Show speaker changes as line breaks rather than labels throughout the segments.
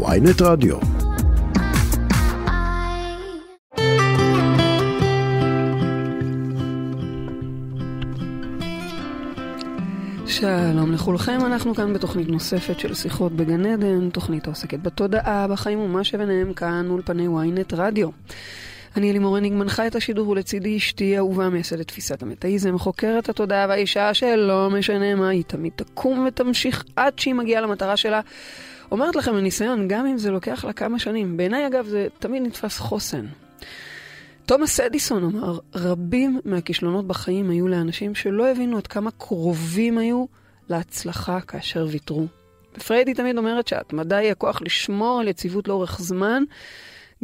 ויינט רדיו.
שלום לכולכם, אנחנו כאן בתוכנית נוספת של שיחות בגן עדן, תוכנית העוסקת בתודעה, בחיים ומה שביניהם כאן אולפני ynet רדיו. אני אלימור הניג מנחה את השידור ולצידי אשתי אהובה מייסדת תפיסת המטאיזם, חוקרת התודעה והאישה שלא משנה מה, היא תמיד תקום ותמשיך עד שהיא מגיעה למטרה שלה. אומרת לכם מניסיון, גם אם זה לוקח לה כמה שנים. בעיניי אגב זה תמיד נתפס חוסן. תומאס אדיסון אמר, רבים מהכישלונות בחיים היו לאנשים שלא הבינו עד כמה קרובים היו להצלחה כאשר ויתרו. ופריידי תמיד אומרת שההתמדה היא הכוח לשמור על יציבות לאורך זמן,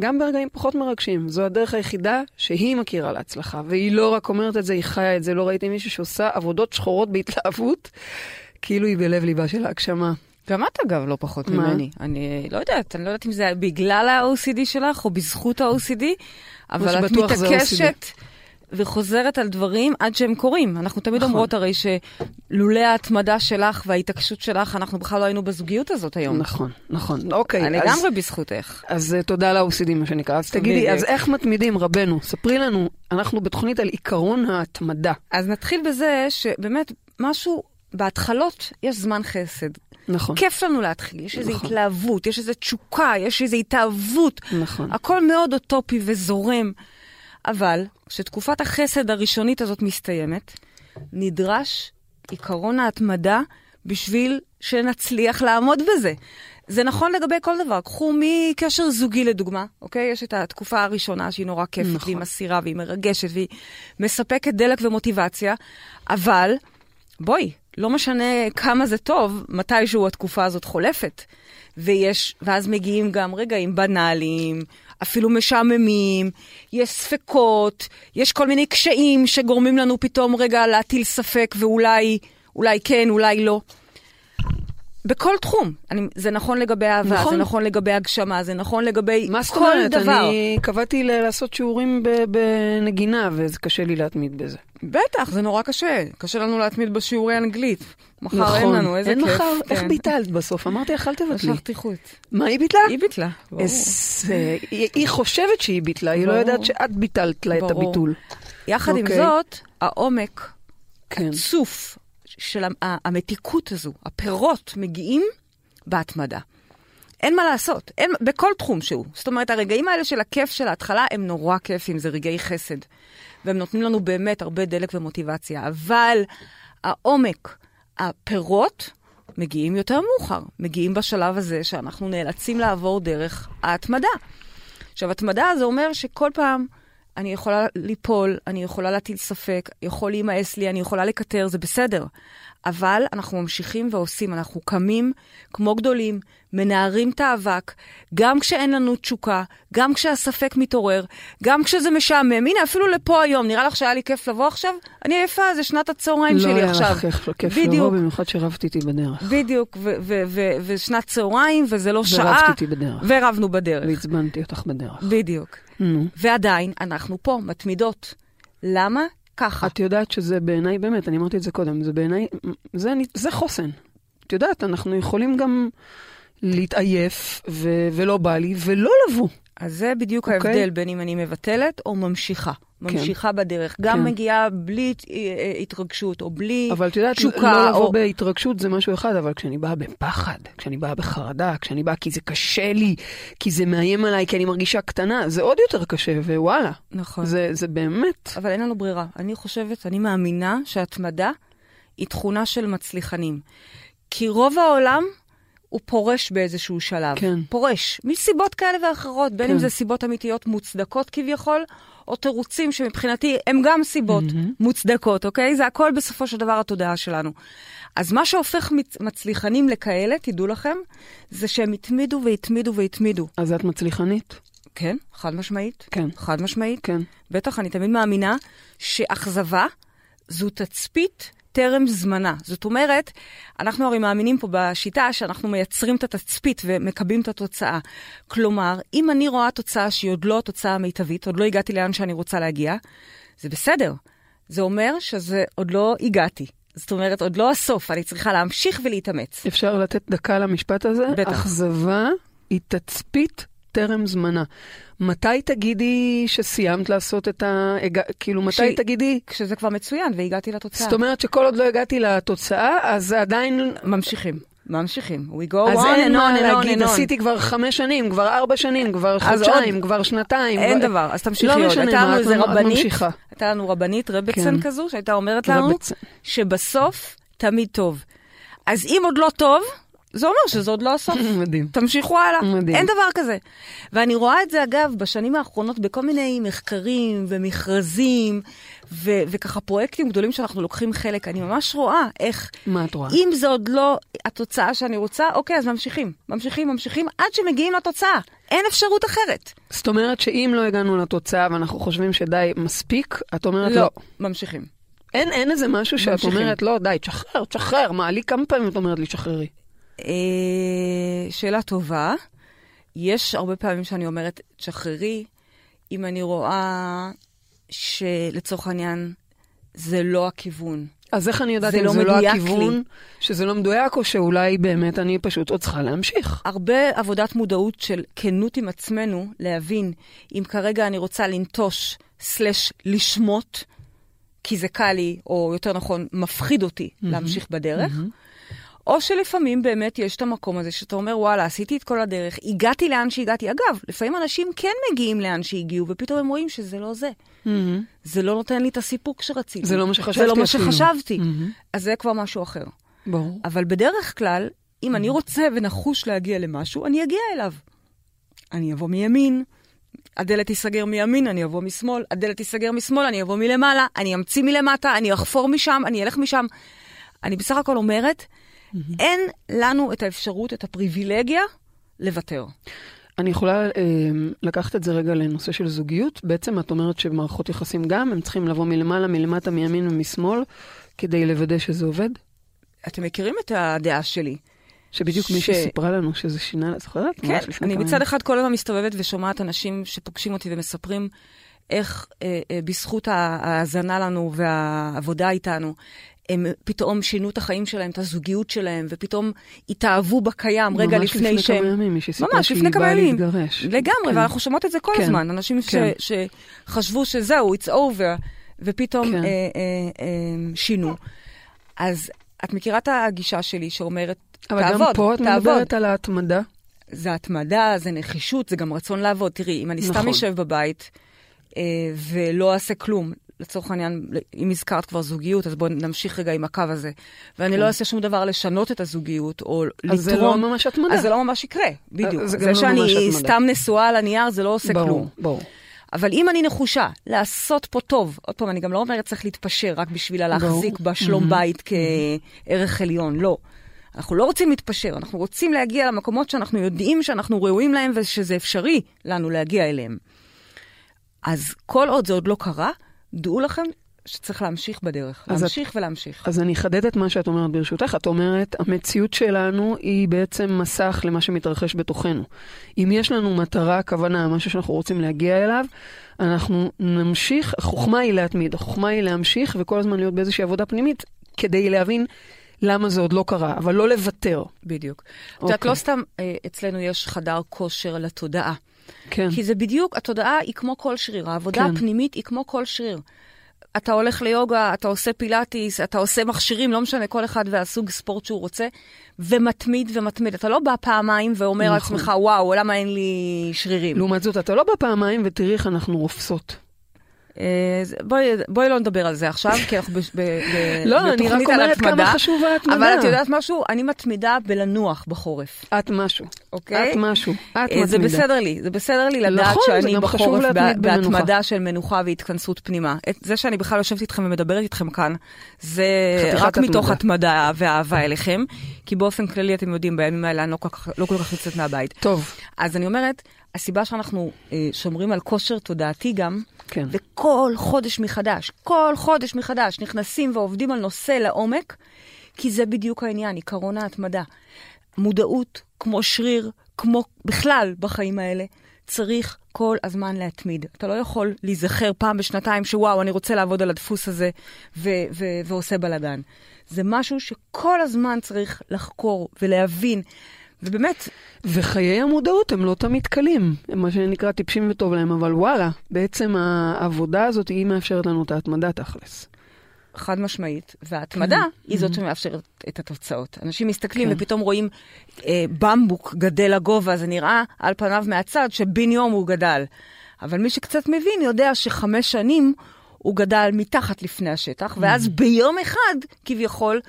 גם ברגעים פחות מרגשים. זו הדרך היחידה שהיא מכירה להצלחה, והיא לא רק אומרת את זה, היא חיה את זה. לא ראיתי מישהו שעושה עבודות שחורות בהתלהבות, כאילו היא בלב ליבה של ההגשמה.
גם את אגב לא פחות
מה?
ממני. אני לא יודעת, אני לא יודעת אם זה בגלל ה-OCD שלך או בזכות ה-OCD, אבל את מתעקשת וחוזרת על דברים עד שהם קורים. אנחנו תמיד
נכון.
אומרות הרי שלולא ההתמדה שלך וההתעקשות שלך, אנחנו בכלל לא היינו בזוגיות הזאת היום.
נכון, נכון. אוקיי,
אני
אז,
לגמרי בזכותך.
אז אה, תודה ל-OCD, מה שנקרא. אז תגידי. אז איך מתמידים, רבנו? ספרי לנו, אנחנו בתוכנית על עיקרון ההתמדה.
אז נתחיל בזה שבאמת, משהו, בהתחלות יש זמן חסד.
נכון.
כיף לנו להתחיל, יש איזו
נכון.
התלהבות, יש איזו תשוקה, יש איזו התאהבות.
נכון.
הכל מאוד אוטופי וזורם. אבל כשתקופת החסד הראשונית הזאת מסתיימת, נדרש עיקרון ההתמדה בשביל שנצליח לעמוד בזה. זה נכון לגבי כל דבר. קחו מקשר זוגי לדוגמה, אוקיי? יש את התקופה הראשונה שהיא נורא כיפית,
נכון.
והיא מסירה, והיא מרגשת, והיא מספקת דלק ומוטיבציה, אבל בואי, לא משנה כמה זה טוב, מתישהו התקופה הזאת חולפת. ויש, ואז מגיעים גם רגעים בנאליים, אפילו משעממים, יש ספקות, יש כל מיני קשיים שגורמים לנו פתאום רגע להטיל ספק, ואולי, אולי כן, אולי לא. בכל תחום. אני, זה נכון לגבי אהבה,
נכון.
זה נכון לגבי הגשמה, זה נכון לגבי
מה זאת
כל
אומרת?
דבר.
אני קבעתי לעשות שיעורים בנגינה, וזה קשה לי להתמיד בזה.
בטח, זה נורא קשה. קשה לנו להתמיד בשיעורי אנגלית. מחר
נכון.
אין לנו, איזה
אין
כיף.
מחר, איך
כן.
ביטלת בסוף? אמרתי לך, אל תבטלי.
משכתי חוט.
מה היא ביטלה?
היא ביטלה. ברור.
איזה- היא היא חושבת שהיא ביטלה, היא לא. יודעת שאת ביטלת לה את
ברור.
הביטול.
יחד עם
אוקיי.
זאת, העומק
כן.
צוף של המתיקות הזו, הפירות מגיעים בהתמדה. אין מה לעשות, אין, בכל תחום שהוא. זאת אומרת, הרגעים האלה של הכיף של ההתחלה הם נורא כיפים, זה רגעי חסד. והם נותנים לנו באמת הרבה דלק ומוטיבציה. אבל העומק, הפירות, מגיעים יותר מאוחר. מגיעים בשלב הזה שאנחנו נאלצים לעבור דרך ההתמדה. עכשיו, התמדה זה אומר שכל פעם אני יכולה ליפול, אני יכולה להטיל ספק, יכול להימאס לי, אני יכולה לקטר, זה בסדר. אבל אנחנו ממשיכים ועושים, אנחנו קמים כמו גדולים, מנערים את האבק, גם כשאין לנו תשוקה, גם כשהספק מתעורר, גם כשזה משעמם. הנה, אפילו לפה היום, נראה לך שהיה לי כיף לבוא עכשיו? אני עייפה, זה שנת הצהריים
לא
שלי
היה
עכשיו.
לך כיף- כיף לבוא,
בדיוק,
במיוחד שרבת איתי בדרך.
בדיוק, ושנת צהריים, וזה לא שעה.
ורבת איתי בדרך.
ורבנו בדרך.
ועצבנתי אותך בדרך.
בדיוק.
נו.
ועדיין, אנחנו פה, מתמידות. למה? ככה.
את יודעת שזה בעיניי, באמת, אני אמרתי את זה קודם, זה בעיניי, זה, זה חוסן. את יודעת, אנחנו יכולים גם להתעייף, ו- ולא בא לי, ולא לבוא.
אז זה בדיוק
אוקיי.
ההבדל בין אם אני מבטלת או ממשיכה. ממשיכה בדרך. גם
כן.
מגיעה בלי אה, אה, התרגשות או בלי
אבל את יודעת,
תשוקה.
לא לבוא
או...
בהתרגשות זה משהו אחד, אבל כשאני באה בפחד, כשאני באה בחרדה, כשאני באה כי זה קשה לי, כי זה מאיים עליי, כי אני מרגישה קטנה, זה עוד יותר קשה, ווואלה.
נכון.
זה, זה באמת...
אבל אין לנו ברירה. אני חושבת, אני מאמינה שהתמדה היא תכונה של מצליחנים. כי רוב העולם הוא פורש באיזשהו שלב.
כן.
פורש, מסיבות כאלה ואחרות, בין
כן.
אם זה סיבות אמיתיות מוצדקות כביכול, או תירוצים שמבחינתי הם גם סיבות
מהמם.
מוצדקות, אוקיי? זה הכל בסופו של דבר התודעה שלנו. אז מה שהופך מצ- מצליחנים לכאלה, תדעו לכם, זה שהם התמידו והתמידו והתמידו.
אז את מצליחנית?
כן, חד משמעית.
כן.
חד משמעית.
כן.
בטח, אני תמיד מאמינה שאכזבה זו תצפית טרם זמנה. זאת אומרת, אנחנו הרי מאמינים פה בשיטה שאנחנו מייצרים את התצפית ומקבלים את התוצאה. כלומר, אם אני רואה תוצאה שהיא עוד לא התוצאה המיטבית, עוד לא הגעתי לאן שאני רוצה להגיע, זה בסדר. זה אומר שזה עוד לא הגעתי. זאת אומרת, עוד לא הסוף, אני צריכה להמשיך ולהתאמץ.
אפשר לתת דקה למשפט הזה?
בטח.
אכזבה היא תצפית טרם זמנה. מתי תגידי שסיימת לעשות את ה... כאילו, מתי
כשהיא-
תגידי...
כשזה כבר מצוין והגעתי לתוצאה.
זאת אומרת שכל עוד לא הגעתי לתוצאה, אז עדיין...
ממשיכים, ממשיכים. We go
אז
on
אין
and
מה
on and on
להגיד,
and on.
עשיתי כבר חמש שנים, כבר ארבע שנים, כבר חודשיים,
עוד-
כבר שנתיים.
אין
כבר-
דבר, אז תמשיכי
לא
עוד.
משנה
הייתה לנו איזה רבנית,
ממשיכה.
הייתה לנו רבנית רבצן
כן.
כזו, שהייתה אומרת לנו
רבצן.
שבסוף תמיד טוב. אז אם עוד לא טוב, זה אומר שזה עוד לא הסוף.
מדהים.
תמשיכו הלאה,
מדהים.
אין דבר כזה. ואני רואה את זה, אגב, בשנים האחרונות בכל מיני מחקרים ומכרזים, ו- וככה פרויקטים גדולים שאנחנו לוקחים חלק. אני ממש רואה איך,
מה את רואה?
אם זה עוד לא התוצאה שאני רוצה, אוקיי, אז ממשיכים. ממשיכים, ממשיכים, עד שמגיעים לתוצאה. אין אפשרות אחרת.
זאת אומרת שאם לא הגענו לתוצאה ואנחנו חושבים שדי, מספיק, את אומרת לא.
לא, ממשיכים.
אין, אין איזה משהו שאת
ממשיכים.
אומרת, לא, די, תשחרר, תשחרר. מה, לי כמה פעמים את אומרת לי, תשחררי?
אה, שאלה טובה. יש הרבה פעמים שאני אומרת, תשחררי, אם אני רואה שלצורך העניין זה לא הכיוון.
אז איך אני יודעת אם
לא
זה לא הכיוון,
לי.
שזה לא מדויק, או שאולי באמת אני פשוט עוד צריכה להמשיך?
הרבה עבודת מודעות של כנות עם עצמנו, להבין אם כרגע אני רוצה לנטוש סלש לשמוט, כי זה קל לי, או יותר נכון, מפחיד אותי להמשיך בדרך, או שלפעמים באמת יש את המקום הזה שאתה אומר, וואלה, עשיתי את כל הדרך, הגעתי לאן שהגעתי. אגב, לפעמים אנשים כן מגיעים לאן שהגיעו, ופתאום הם רואים שזה לא זה. זה לא נותן לי את הסיפוק שרציתי.
זה לא מה שחשבתי
זה לא מה. שחשבתי.
מהמם.
אז זה כבר משהו אחר.
ברור.
אבל בדרך כלל, אם אני רוצה ונחוש להגיע למשהו, אני אגיע אליו. אני אבוא מימין, הדלת תיסגר מימין, אני אבוא משמאל, הדלת תיסגר משמאל, אני אבוא מלמעלה, אני אמציא מלמטה, אני אחפור משם, אני אלך משם. אני בסך הכל אומרת, אין לנו את האפשרות, את הפריבילגיה, לוותר.
אני יכולה אה, לקחת את זה רגע לנושא של זוגיות. בעצם את אומרת שמערכות יחסים גם, הם צריכים לבוא מלמעלה, מלמטה, מימין ומשמאל, כדי לוודא שזה עובד?
אתם מכירים את הדעה שלי.
שבדיוק
ש-
מישהי סיפרה לנו שזה שינה, את זוכרת?
כן, אני מצד. אחד כל הזמן מסתובבת ושומעת אנשים שפוגשים אותי ומספרים איך אה, אה, בזכות ההאזנה לנו והעבודה איתנו, הם פתאום שינו את החיים שלהם, את הזוגיות שלהם, ופתאום התאהבו בקיים רגע
ממש
לפני
לפני
שהם...
כמה ימים מישהי סיפרה
ממש
שהיא
לפני
באה. להתגרש.
לגמרי,
כן.
ואנחנו שומעות את זה כל
כן,
הזמן. אנשים ש-
כן.
שחשבו שזהו, it's over, ופתאום
כן.
אה, אה, אה, שינו. אז את מכירה את הגישה שלי שאומרת,
אבל
תעבוד,
גם פה את
תעבוד.
מדברת על ההתמדה.
זה התמדה, זה נחישות, זה גם רצון לעבוד. תראי, אם אני סתם
נכון.
אשב בבית אה, ולא אעשה כלום, לצורך העניין, אם הזכרת כבר זוגיות, אז בואו נמשיך רגע עם הקו הזה. ואני
כן.
לא אעשה שום דבר לשנות את הזוגיות, או לתרום.
אז זה לא ממש התמדה.
אז זה לא ממש יקרה, בדיוק.
זה גם
זה
לא
שאני. סתם נשואה על הנייר, זה לא עושה
ברור,
כלום.
ברור.
אבל אם אני נחושה לעשות פה טוב, עוד פעם, אני גם לא אומרת צריך להתפשר רק בשביל להחזיק. בשלום
Mhm.
בית כערך עליון, לא. אנחנו לא רוצים להתפשר, אנחנו רוצים להגיע למקומות שאנחנו יודעים שאנחנו ראויים להם ושזה אפשרי לנו להגיע אליהם. אז כל עוד זה עוד לא קרה, דעו לכם שצריך להמשיך בדרך.
אז את-
להמשיך ולהמשיך.
אז אני אחדד את מה שאת אומרת ברשותך. את אומרת, המציאות שלנו היא בעצם מסך למה שמתרחש בתוכנו. אם יש לנו מטרה, כוונה, משהו שאנחנו רוצים להגיע אליו, אנחנו נמשיך, החוכמה היא להתמיד, החוכמה היא להמשיך וכל הזמן להיות באיזושהי עבודה פנימית, כדי להבין למה זה עוד לא קרה, אבל לא לוותר.
בדיוק. את יודעת,
אוקיי.
לא סתם אה, אצלנו יש חדר כושר לתודעה.
כן.
כי זה בדיוק, התודעה היא כמו כל שריר, העבודה
כן.
הפנימית היא כמו כל שריר. אתה הולך ליוגה, אתה עושה פילאטיס, אתה עושה מכשירים, לא משנה, כל אחד והסוג ספורט שהוא רוצה, ומתמיד ומתמיד. אתה לא בא פעמיים ואומר
נכון.
לעצמך, וואו, למה אין לי שרירים?
לעומת זאת, אתה לא בא פעמיים ותראי איך אנחנו רופסות.
אה, בואי, בואי לא נדבר על זה עכשיו, כי אנחנו ב- ב- ב-
לא, אני רק
בתוכנית על
אומרת כמה
התמדה.
חשובה ההתמדה.
אבל את יודעת משהו? אני מתמידה בלנוח בחורף,
את משהו.
אוקיי?
את משהו. את
אה,
מתמידה.
זה בסדר לי, זה בסדר לי לדעת
נכון,
שאני בחורף. בהתמדה של מנוחה והתכנסות פנימה. זה שאני בכלל יושבת איתכם ומדברת איתכם כאן, זה רק מתוך
התמדה.
התמדה ואהבה אליכם, כי באופן כללי, אתם יודעים, בימים האלה אני לא כל כך, לא כל כך יוצאת מהבית.
טוב,
אז אני אומרת, הסיבה שאנחנו אה, שומרים על כושר תודעתי גם,
כן.
וכל חודש מחדש, כל חודש מחדש, נכנסים ועובדים על נושא לעומק, כי זה בדיוק העניין, עיקרון ההתמדה. מודעות, כמו שריר, כמו בכלל בחיים האלה, צריך כל הזמן להתמיד. אתה לא יכול להיזכר פעם בשנתיים שוואו, אני רוצה לעבוד על הדפוס הזה ו- ו- ועושה בלאגן. זה משהו שכל הזמן צריך לחקור ולהבין. ובאמת,
וחיי המודעות הם לא תמיד קלים, הם מה שנקרא טיפשים וטוב להם, אבל וואלה, בעצם העבודה הזאת היא מאפשרת לנו את ההתמדה תכלס.
חד משמעית, וההתמדה
כן.
היא זאת
Mhm.
שמאפשרת את התוצאות. אנשים מסתכלים
כן.
ופתאום רואים אה, במבוק גדל לגובה, זה נראה על פניו מהצד שבן יום הוא גדל. אבל מי שקצת מבין יודע שחמש שנים הוא גדל מתחת לפני השטח, ואז ביום אחד, כביכול,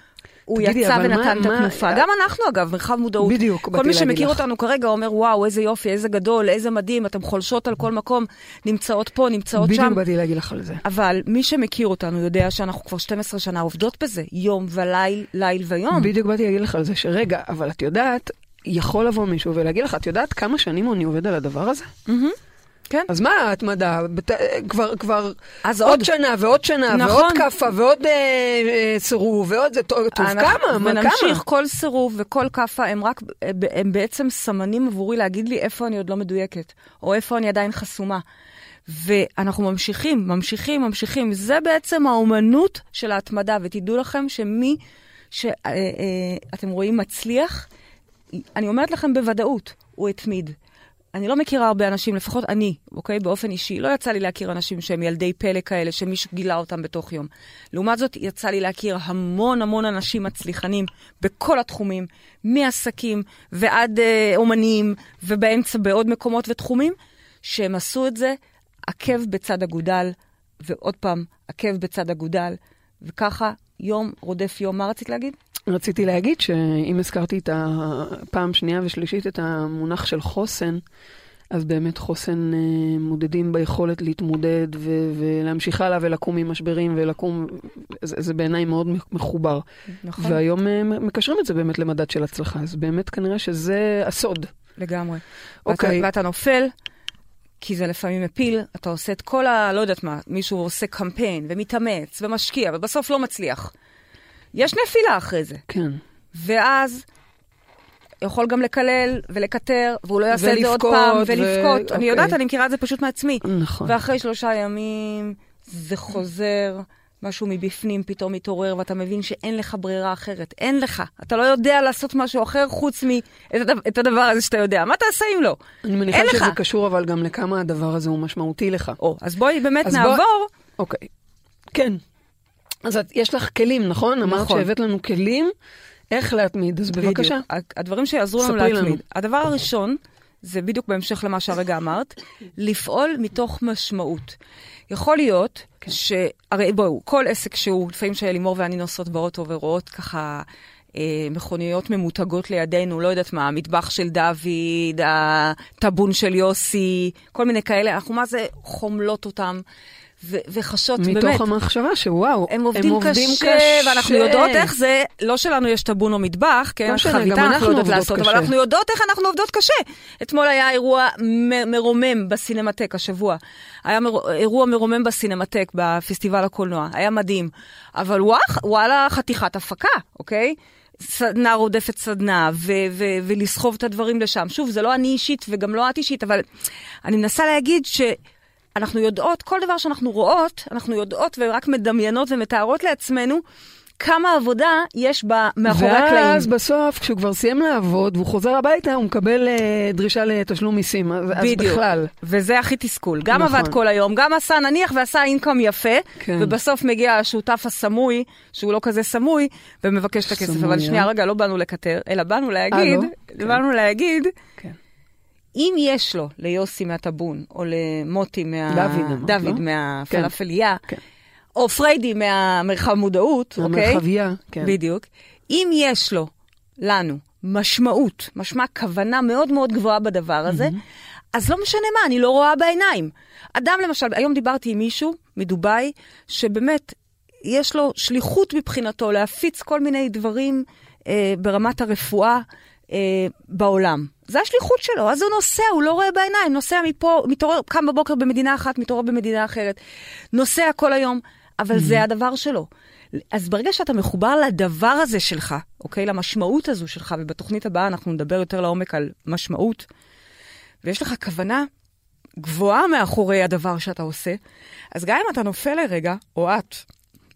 הוא.
תגידי,
יצא ונתן את התנופה. גם אנחנו, אגב, מרחב מודעות.
בדיוק,
כל מי שמכיר
לך.
אותנו כרגע אומר, וואו, איזה יופי, איזה גדול, איזה מדהים, אתם חולשות על כל מקום, נמצאות פה, נמצאות שם.
בדיוק באתי להגיד לך על זה.
אבל מי שמכיר אותנו יודע שאנחנו כבר 12 שנה עובדות בזה, יום וליל, ליל ויום.
בדיוק באתי להגיד לך על זה, שרגע, אבל את יודעת, יכול לבוא מישהו ולהגיד לך, את יודעת כמה שנים אני עובד על הדבר הזה?
מהמם. כן.
אז מה ההתמדה? בת- כבר, כבר
אז
עוד
עוד.
שנה ועוד שנה
נכון.
ועוד כאפה ועוד אה, אה, סירוב ועוד זה, טוב, טוב
אנחנו-
כמה? מה
ונמשיך
כמה?
כל סירוב וכל כאפה, הם רק, הם בעצם סמנים עבורי להגיד לי איפה אני עוד לא מדויקת, או איפה אני עדיין חסומה. ואנחנו ממשיכים, ממשיכים, ממשיכים. זה בעצם האומנות של ההתמדה, ותדעו לכם שמי שאתם רואים מצליח, אני אומרת לכם בוודאות, הוא התמיד. אני לא מכירה הרבה אנשים, לפחות אני, אוקיי? באופן אישי. לא יצא לי להכיר אנשים שהם ילדי פלא כאלה, שמישהו גילה אותם בתוך יום. לעומת זאת, יצא לי להכיר המון המון אנשים מצליחנים בכל התחומים, מעסקים ועד אה, אומנים, ובאמצע בעוד מקומות ותחומים, שהם עשו את זה עקב בצד אגודל, ועוד פעם, עקב בצד אגודל, וככה יום רודף יום. מה רצית להגיד?
רציתי להגיד שאם הזכרתי את הפעם שנייה ושלישית את המונח של חוסן, אז באמת חוסן אה, מודדים ביכולת להתמודד ו- ולהמשיך הלאה ולקום ממשברים ולקום, זה, זה בעיניי מאוד מחובר.
נכון.
והיום אה, מקשרים את זה באמת למדד של הצלחה, אז באמת כנראה שזה הסוד.
לגמרי.
אוקיי.
ואתה, ואתה נופל, כי זה לפעמים מפיל, אתה עושה את כל ה... לא יודעת מה, מישהו עושה קמפיין ומתאמץ ומשקיע, ובסוף לא מצליח. יש נפילה אחרי זה.
כן.
ואז יכול גם לקלל ולקטר, והוא לא יעשה את זה עוד פעם,
ו-
ולבכות. אני
אוקיי.
יודעת, אני מכירה את זה פשוט מעצמי.
נכון.
ואחרי שלושה ימים זה חוזר, משהו מבפנים פתאום מתעורר, ואתה מבין שאין לך ברירה אחרת. אין לך. אתה לא יודע לעשות משהו אחר חוץ מאת הדבר הזה שאתה יודע. מה תעשה אם לא?
אני מניחה שזה
לך.
קשור אבל גם לכמה הדבר הזה הוא משמעותי לך.
או, אז בואי באמת
אז בוא-
נעבור.
אוקיי. כן. אז את, יש לך כלים, נכון? אמרת
נכון.
שהבאת לנו כלים איך להתמיד, אז בבקשה.
בדיוק. הדברים שיעזרו לנו
ספרי לנו.
להתמיד. הדבר הראשון, זה בדיוק בהמשך למה שהרגע אמרת, לפעול מתוך משמעות. יכול להיות
כן.
ש... הרי בואו, כל עסק שהוא, לפעמים שלימור ואני נוסעות באוטו ורואות ככה... אה, מכוניות ממותגות לידינו, לא יודעת מה, המטבח של דוד, הטאבון של יוסי, כל מיני כאלה, אנחנו מה זה חומלות אותם ו- וחשות באמת.
מתוך המחשבה שוואו,
הם עובדים, קשה, ואנחנו יודעות איך זה, לא שלנו יש טאבון או מטבח, כן?
לא
חביתה אנחנו
אנחנו
יודעות
עובדות
לעשות, אבל
קשה.
אנחנו יודעות איך אנחנו עובדות קשה. אתמול היה אירוע מ- מרומם בסינמטק השבוע. היה מר... אירוע מרומם בסינמטק, בפסטיבל הקולנוע. היה מדהים. אבל וואח, וואלה, חתיכת הפקה, אוקיי? סדנה רודפת סדנה, ו- ו- ולסחוב את הדברים לשם. שוב, זה לא אני אישית וגם לא את אישית, אבל אני מנסה להגיד ש... אנחנו יודעות, כל דבר שאנחנו רואות, אנחנו יודעות ורק מדמיינות ומתארות לעצמנו כמה עבודה יש בה מאחורי הקלעים.
ואז בסוף, כשהוא כבר סיים לעבוד והוא חוזר הביתה, הוא מקבל אה, דרישה לתשלום מיסים. אז, אז
בדיוק.
בכלל.
וזה הכי תסכול. גם
נכון.
עבד כל היום, גם עשה, נניח ועשה אינקום יפה,
כן.
ובסוף מגיע השותף הסמוי, שהוא לא כזה סמוי, ומבקש את הכסף.
סמוי,
אבל שנייה,
אה?
רגע, לא באנו לקטר, אלא באנו להגיד,
לא? כן.
באנו להגיד,
כן.
אם יש לו, ליוסי מהטאבון, או למוטי מה...
דוד
דוד
לא?
מהפלאפליה,
כן.
או פריידי מהמרחב מודעות, אוקיי?
המרחבייה, כן.
בדיוק. אם יש לו, לנו, משמעות, משמע כוונה מאוד מאוד גבוהה בדבר הזה, אז לא משנה מה, אני לא רואה בעיניים. אדם למשל, היום דיברתי עם מישהו מדובאי, שבאמת יש לו שליחות מבחינתו להפיץ כל מיני דברים אה, ברמת הרפואה אה, בעולם. זה השליחות שלו, אז הוא נוסע, הוא לא רואה בעיניים, נוסע מפה, מתעורר, קם בבוקר במדינה אחת, מתעורר במדינה אחרת, נוסע כל היום, אבל זה הדבר שלו. אז ברגע שאתה מחובר לדבר הזה שלך, אוקיי? למשמעות הזו שלך, ובתוכנית הבאה אנחנו נדבר יותר לעומק על משמעות, ויש לך כוונה גבוהה מאחורי הדבר שאתה עושה, אז גם אם אתה נופל לרגע, או את,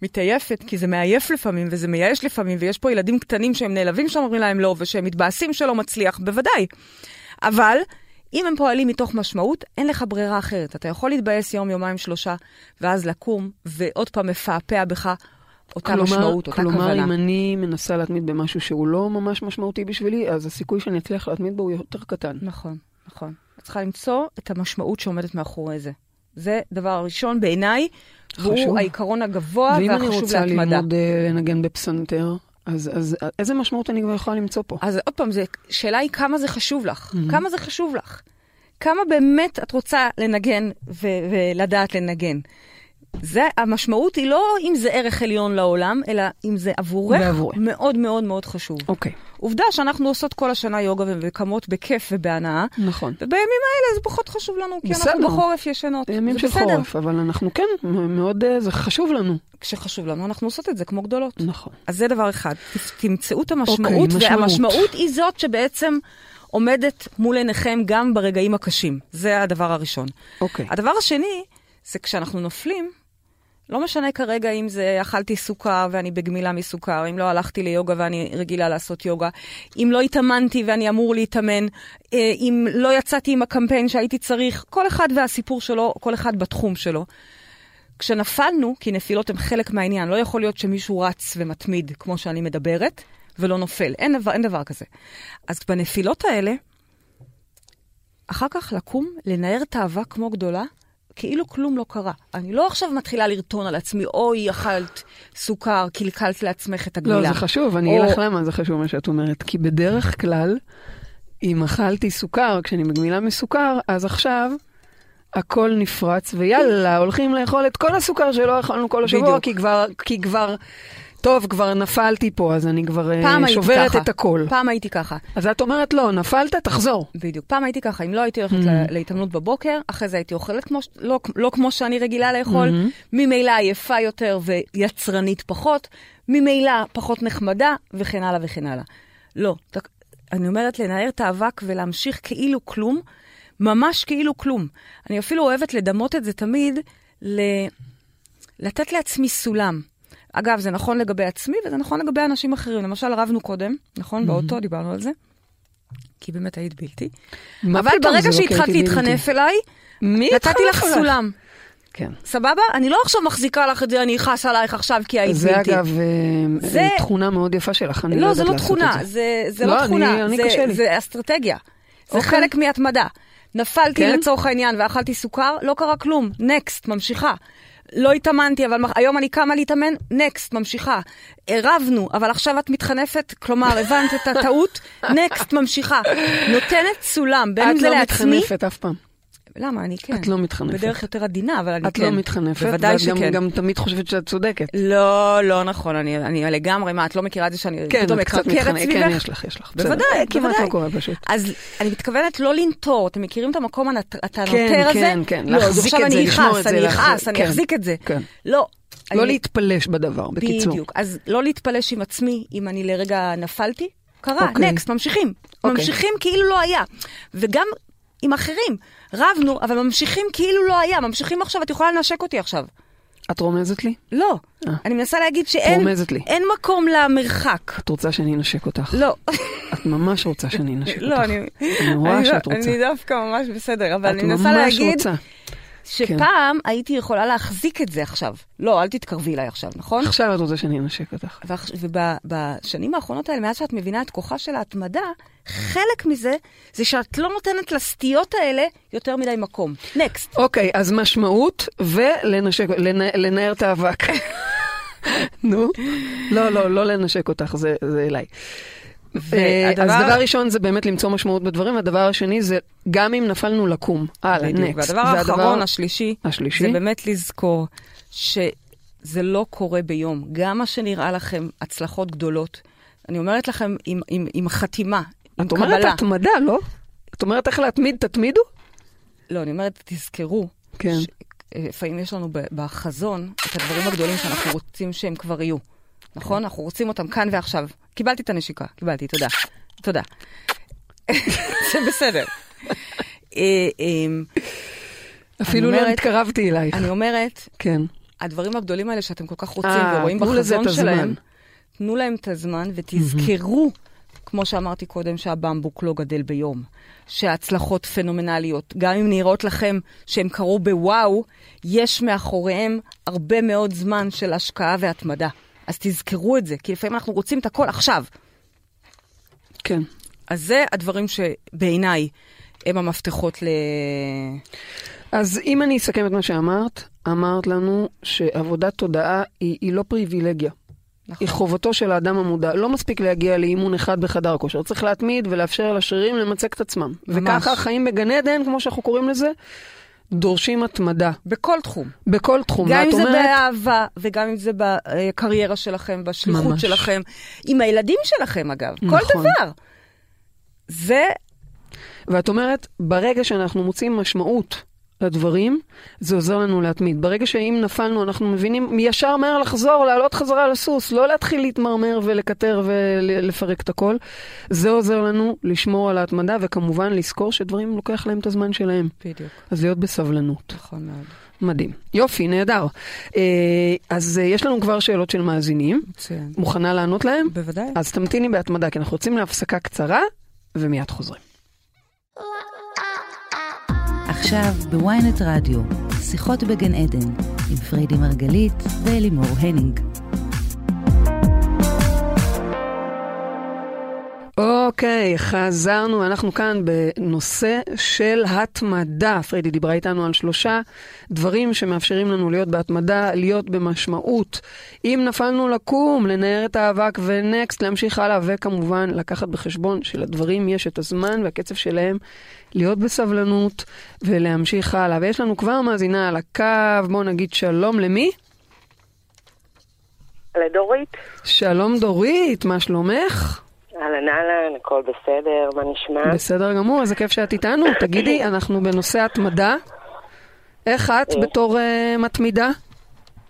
מתעייפת, כי זה מעייף לפעמים, וזה מייאש לפעמים, ויש פה ילדים קטנים שהם נעלבים שאומרים להם לא, ושהם מתבאסים שלא מצליח, בוודאי. אבל אם הם פועלים מתוך משמעות, אין לך ברירה אחרת. אתה יכול להתבאס יום, יומיים, שלושה, ואז לקום, ועוד פעם מפעפע בך אותה
כלומר,
משמעות, אותה
כלומר,
כוונה.
אם אני מנסה להתמיד במשהו שהוא לא ממש משמעותי בשבילי, אז הסיכוי שאני אצליח להתמיד בו הוא יותר קטן.
נכון, נכון. את צריכה למצוא את המשמעות שעומדת מאחורי זה. זה דבר ראשון בעיניי. והוא העיקרון הגבוה
ואם אני
והחשוב
רוצה
להתמדה.
ללמוד אה, לנגן בפסנתר, אז, אז איזה משמעות אני כבר יכולה למצוא פה?
אז עוד פעם, זה, שאלה היא כמה זה חשוב לך. כמה זה חשוב לך. כמה באמת את רוצה לנגן ו- ולדעת לנגן. זה, המשמעות היא לא אם זה ערך עליון לעולם, אלא אם זה עבורך
ועבורי.
מאוד מאוד מאוד חשוב.
אוקיי,
עובדה שאנחנו עושות כל השנה יוגה וקמות בכיף ובהנאה,
נכון.
ובימים האלה זה פחות חשוב לנו, כי
בסדר.
אנחנו בחורף ישנות.
ימים
זה
של
בסדר.
חורף, אבל אנחנו כן, מאוד, אה, זה חשוב לנו.
כשחשוב לנו, אנחנו עושות את זה כמו גדולות.
נכון.
אז זה דבר אחד. תמצאו את המשמעות,
אוקיי, משמעות.
והמשמעות היא זאת שבעצם עומדת מול עיניכם גם ברגעים הקשים. זה הדבר הראשון.
אוקיי.
הדבר השני, זה כשאנחנו נופלים, לא משנה כרגע אם זה אכלתי סוכר ואני בגמילה מסוכר, אם לא הלכתי ליוגה ואני רגילה לעשות יוגה, אם לא התאמנתי ואני אמור להתאמן, אה, אם לא יצאתי עם הקמפיין שהייתי צריך, כל אחד והסיפור שלו, כל אחד בתחום שלו. כשנפלנו, כי נפילות הן חלק מהעניין, לא יכול להיות שמישהו רץ ומתמיד כמו שאני מדברת, ולא נופל. אין דבר, אין דבר כזה. אז בנפילות האלה, אחר כך לקום, לנער את האהבה כמו גדולה, כאילו כלום לא קרה. אני לא עכשיו מתחילה לרטון על עצמי, אוי, אכלת סוכר, קלקלת לעצמך את הגמילה.
לא, זה חשוב, אני
או-
אגיד לך למה זה חשוב מה שאת אומרת. כי בדרך כלל, אם אכלתי סוכר, כשאני בגמילה מסוכר, אז עכשיו הכל נפרץ, ויאללה, הולכים לאכול את כל הסוכר שלא אכלנו כל השבוע,
בדיוק.
כי כבר, כי כבר, טוב, כבר נפלתי פה, אז אני כבר אה, שוברת
ככה.
את הכל.
פעם הייתי ככה.
אז את אומרת, לא, נפלת, תחזור.
בדיוק. פעם הייתי ככה, אם לא הייתי הולכת
Mm-hmm.
לה- להתאמנות בבוקר, אחרי זה הייתי אוכלת כמו, לא, לא כמו שאני רגילה לאכול,
Mm-hmm.
ממילא עייפה יותר ויצרנית פחות, ממילא פחות נחמדה, וכן הלאה וכן הלאה. לא, ת- אני אומרת לנער את האבק ולהמשיך כאילו כלום, ממש כאילו כלום. אני אפילו אוהבת לדמות את זה תמיד, ל... לתת לעצמי סולם. אגב, זה נכון לגבי עצמי וזה נכון לגבי אנשים אחרים. למשל, רבנו קודם, נכון? באוטו דיברנו על זה. כי באמת היית בלתי. אבל ברגע
זה לא
שהתחלת להתחנף אליי,
מי
נתתי לך? סולם.
כן.
סבבה? אני לא עכשיו מחזיקה לך את זה, אני אכעס עלייך עכשיו כי היית
זה
בלתי.
אגב אה,
זה-
תכונה מאוד יפה שלך, אני לא
לא,
יודעת
זה לא
לעשות
תכונה,
את זה.
זה, זה
לא,
לא
אני-
תכונה,
אני
זה,
קשה לי.
זה אסטרטגיה. זה
אוקיי.
חלק מהתמדה. נפלתי
כן?
לצורך העניין ואכלתי סוכר, לא קרה כלום, נקסט, ממשיכה. לא התאמנתי, אבל היום אני קמה להתאמן, נקסט, ממשיכה. רבנו, אבל עכשיו את מתחנפת, כלומר, הבנת את הטעות, נקסט, ממשיכה. נותנת סולם, בין אם
את
זה
לא
לעצמי...
מתחנפת אף פעם.
למה? אני כן.
את לא מתחנפת.
בדרך יותר עדינה, אבל אני
את
כן.
לא מתחנפת,
בוודאי
ואת גם-
שכן.
תמיד חושבת שאת צודקת.
לא, לא נכון, אני, אני לגמרי, מה, את לא מכירה את זה שאני
כן,
פתאום
את קצת
מקרקרת
מתחנפת,
סביבך?
כן, יש לך, יש לך.
בוודאי,
כמעט
בוודאי.
לא קורה פשוט.
אז אני מתכוונת לא לנטור, אתם מכירים את המקום הנותר
כן,
הזה?
כן, כן,
אז
להחזיק את זה,
אני
לשמור את זה,
אני אכעס, אני
כן,
אחזיק את זה.
כן.
לא.
לא להתפלש בדבר, בקיצור.
בדיוק. אז לא להתפלש עם עצמי אם אני לרגע נפלתי, קרה,
אוקיי.
נקסט, ממשיכים.
אוקיי.
ממשיכים כאילו לא היה. וגם עם אחרים, רבנו, אבל ממשיכים כאילו לא היה. ממשיכים עכשיו, את יכולה לנשק אותי עכשיו.
את רומזת לי?
לא.
אה.
אני מנסה להגיד שאין
לי.
אין מקום למרחק.
את רוצה שאני אנשק אותך.
לא.
את ממש רוצה שאני אנשק אותך.
לא, אני...
אני רואה
אני לא-
שאת רוצה.
אני דווקא ממש בסדר, אבל
את
אני מנסה
ממש
להגיד
רוצה.
שפעם הייתי יכולה להחזיק את זה עכשיו. לא, אל תתקרבי אליי עכשיו, נכון?
עכשיו את רוצה שאני אנשק אותך.
ובשנים האחרונות האלה, מאז שאת מבינה את כוחה של ההתמדה, חלק מזה זה שאת לא נותנת לסטיות האלה יותר מדי מקום. נקסט.
אוקיי, אז משמעות ולנשק, לנ- לנער את האבק. נו, לא, לא, לא לנשק אותך, זה זה אליי. אה, אז
והדבר-
דבר ראשון זה באמת למצוא משמעות בדברים, הדבר השני זה גם אם נפלנו לקום. הלאה. נקסט.
והדבר האחרון, השלישי,
השלישי?
זה באמת לזכור שזה לא קורה ביום. גם מה שנראה לכם הצלחות גדולות, אני אומרת לכם עם, עם, עם חתימה, עם
את אומרת
קבלה.
התמדה, לא? את אומרת איך להתמיד, תתמידו?
לא, אני אומרת, תזכרו.
כן.
ש- אה, לפעמים יש לנו בחזון את הדברים הגדולים שאנחנו רוצים שהם כבר יהיו. נכון? אנחנו רוצים אותם כאן ועכשיו. קיבלתי את הנשיקה, קיבלתי, תודה. תודה. זה בסדר. אה, אה,
אפילו לא התקרבתי אלייך.
אני אומרת,
כן.
הדברים הגדולים האלה שאתם כל כך רוצים
אה,
ורואים בחזון. שלהם, תנו להם את הזמן ותזכרו, כמו שאמרתי קודם, שהבמבוק לא גדל ביום. שההצלחות פנומנליות, גם אם נראות לכם שהם קרו בוואו, יש מאחוריהם הרבה מאוד זמן של השקעה והתמדה. אז תזכרו את זה, כי לפעמים אנחנו רוצים את הכל עכשיו.
כן.
אז זה הדברים שבעיניי הם המפתחות ל...
אז אם אני אסכם את מה שאמרת, אמרת לנו שעבודת תודעה היא, היא לא פריבילגיה.
נכון.
היא חובתו של האדם המודע. לא מספיק להגיע לאימון אחד בחדר כושר, צריך להתמיד ולאפשר לשרירים למצק את עצמם.
ממש.
וככה החיים בגן עדן, כמו שאנחנו קוראים לזה, דורשים התמדה.
בכל תחום.
בכל תחום.
גם אם זה
אומרת,
באהבה, וגם אם זה בקריירה שלכם, בשליחות
ממש.
שלכם, עם הילדים שלכם אגב, כל
נכון.
דבר. זה,
ואת אומרת, ברגע שאנחנו מוצאים משמעות לדברים, זה עוזר לנו להתמיד. ברגע שאם נפלנו, אנחנו מבינים ישר מהר לחזור, לעלות חזרה לסוס, לא להתחיל להתמרמר ולקטר ולפרק את הכל. זה עוזר לנו לשמור על ההתמדה, וכמובן לזכור שדברים לוקח להם את הזמן שלהם.
בדיוק,
אז להיות בסבלנות.
נכון מאוד.
מדהים. יופי, נהדר. אה, אז אה, יש לנו כבר שאלות של מאזינים.
מצוין.
מוכנה לענות להם?
בוודאי.
אז תמתיני בהתמדה, כי אנחנו יוצאים להפסקה קצרה, ומיד חוזרים.
עכשיו ב ynet רדיו, שיחות בגן עדן, עם פריידי מרגלית ואלימור הנינג.
אוקיי, חזרנו, אנחנו כאן בנושא של התמדה. פריידי דיברה איתנו על שלושה דברים שמאפשרים לנו להיות בהתמדה, להיות במשמעות. אם נפלנו לקום, לנער את האבק ונקסט, להמשיך הלאה, וכמובן לקחת בחשבון שלדברים יש את הזמן והקצב שלהם, להיות בסבלנות ולהמשיך הלאה. ויש לנו כבר מאזינה על הקו, בואו נגיד שלום למי?
לדורית.
שלום דורית, מה שלומך?
אהלן אהלן, הכל בסדר, מה נשמע?
בסדר גמור, איזה כיף שאת איתנו. תגידי, אנחנו בנושא התמדה. איך את בתור uh, מתמידה?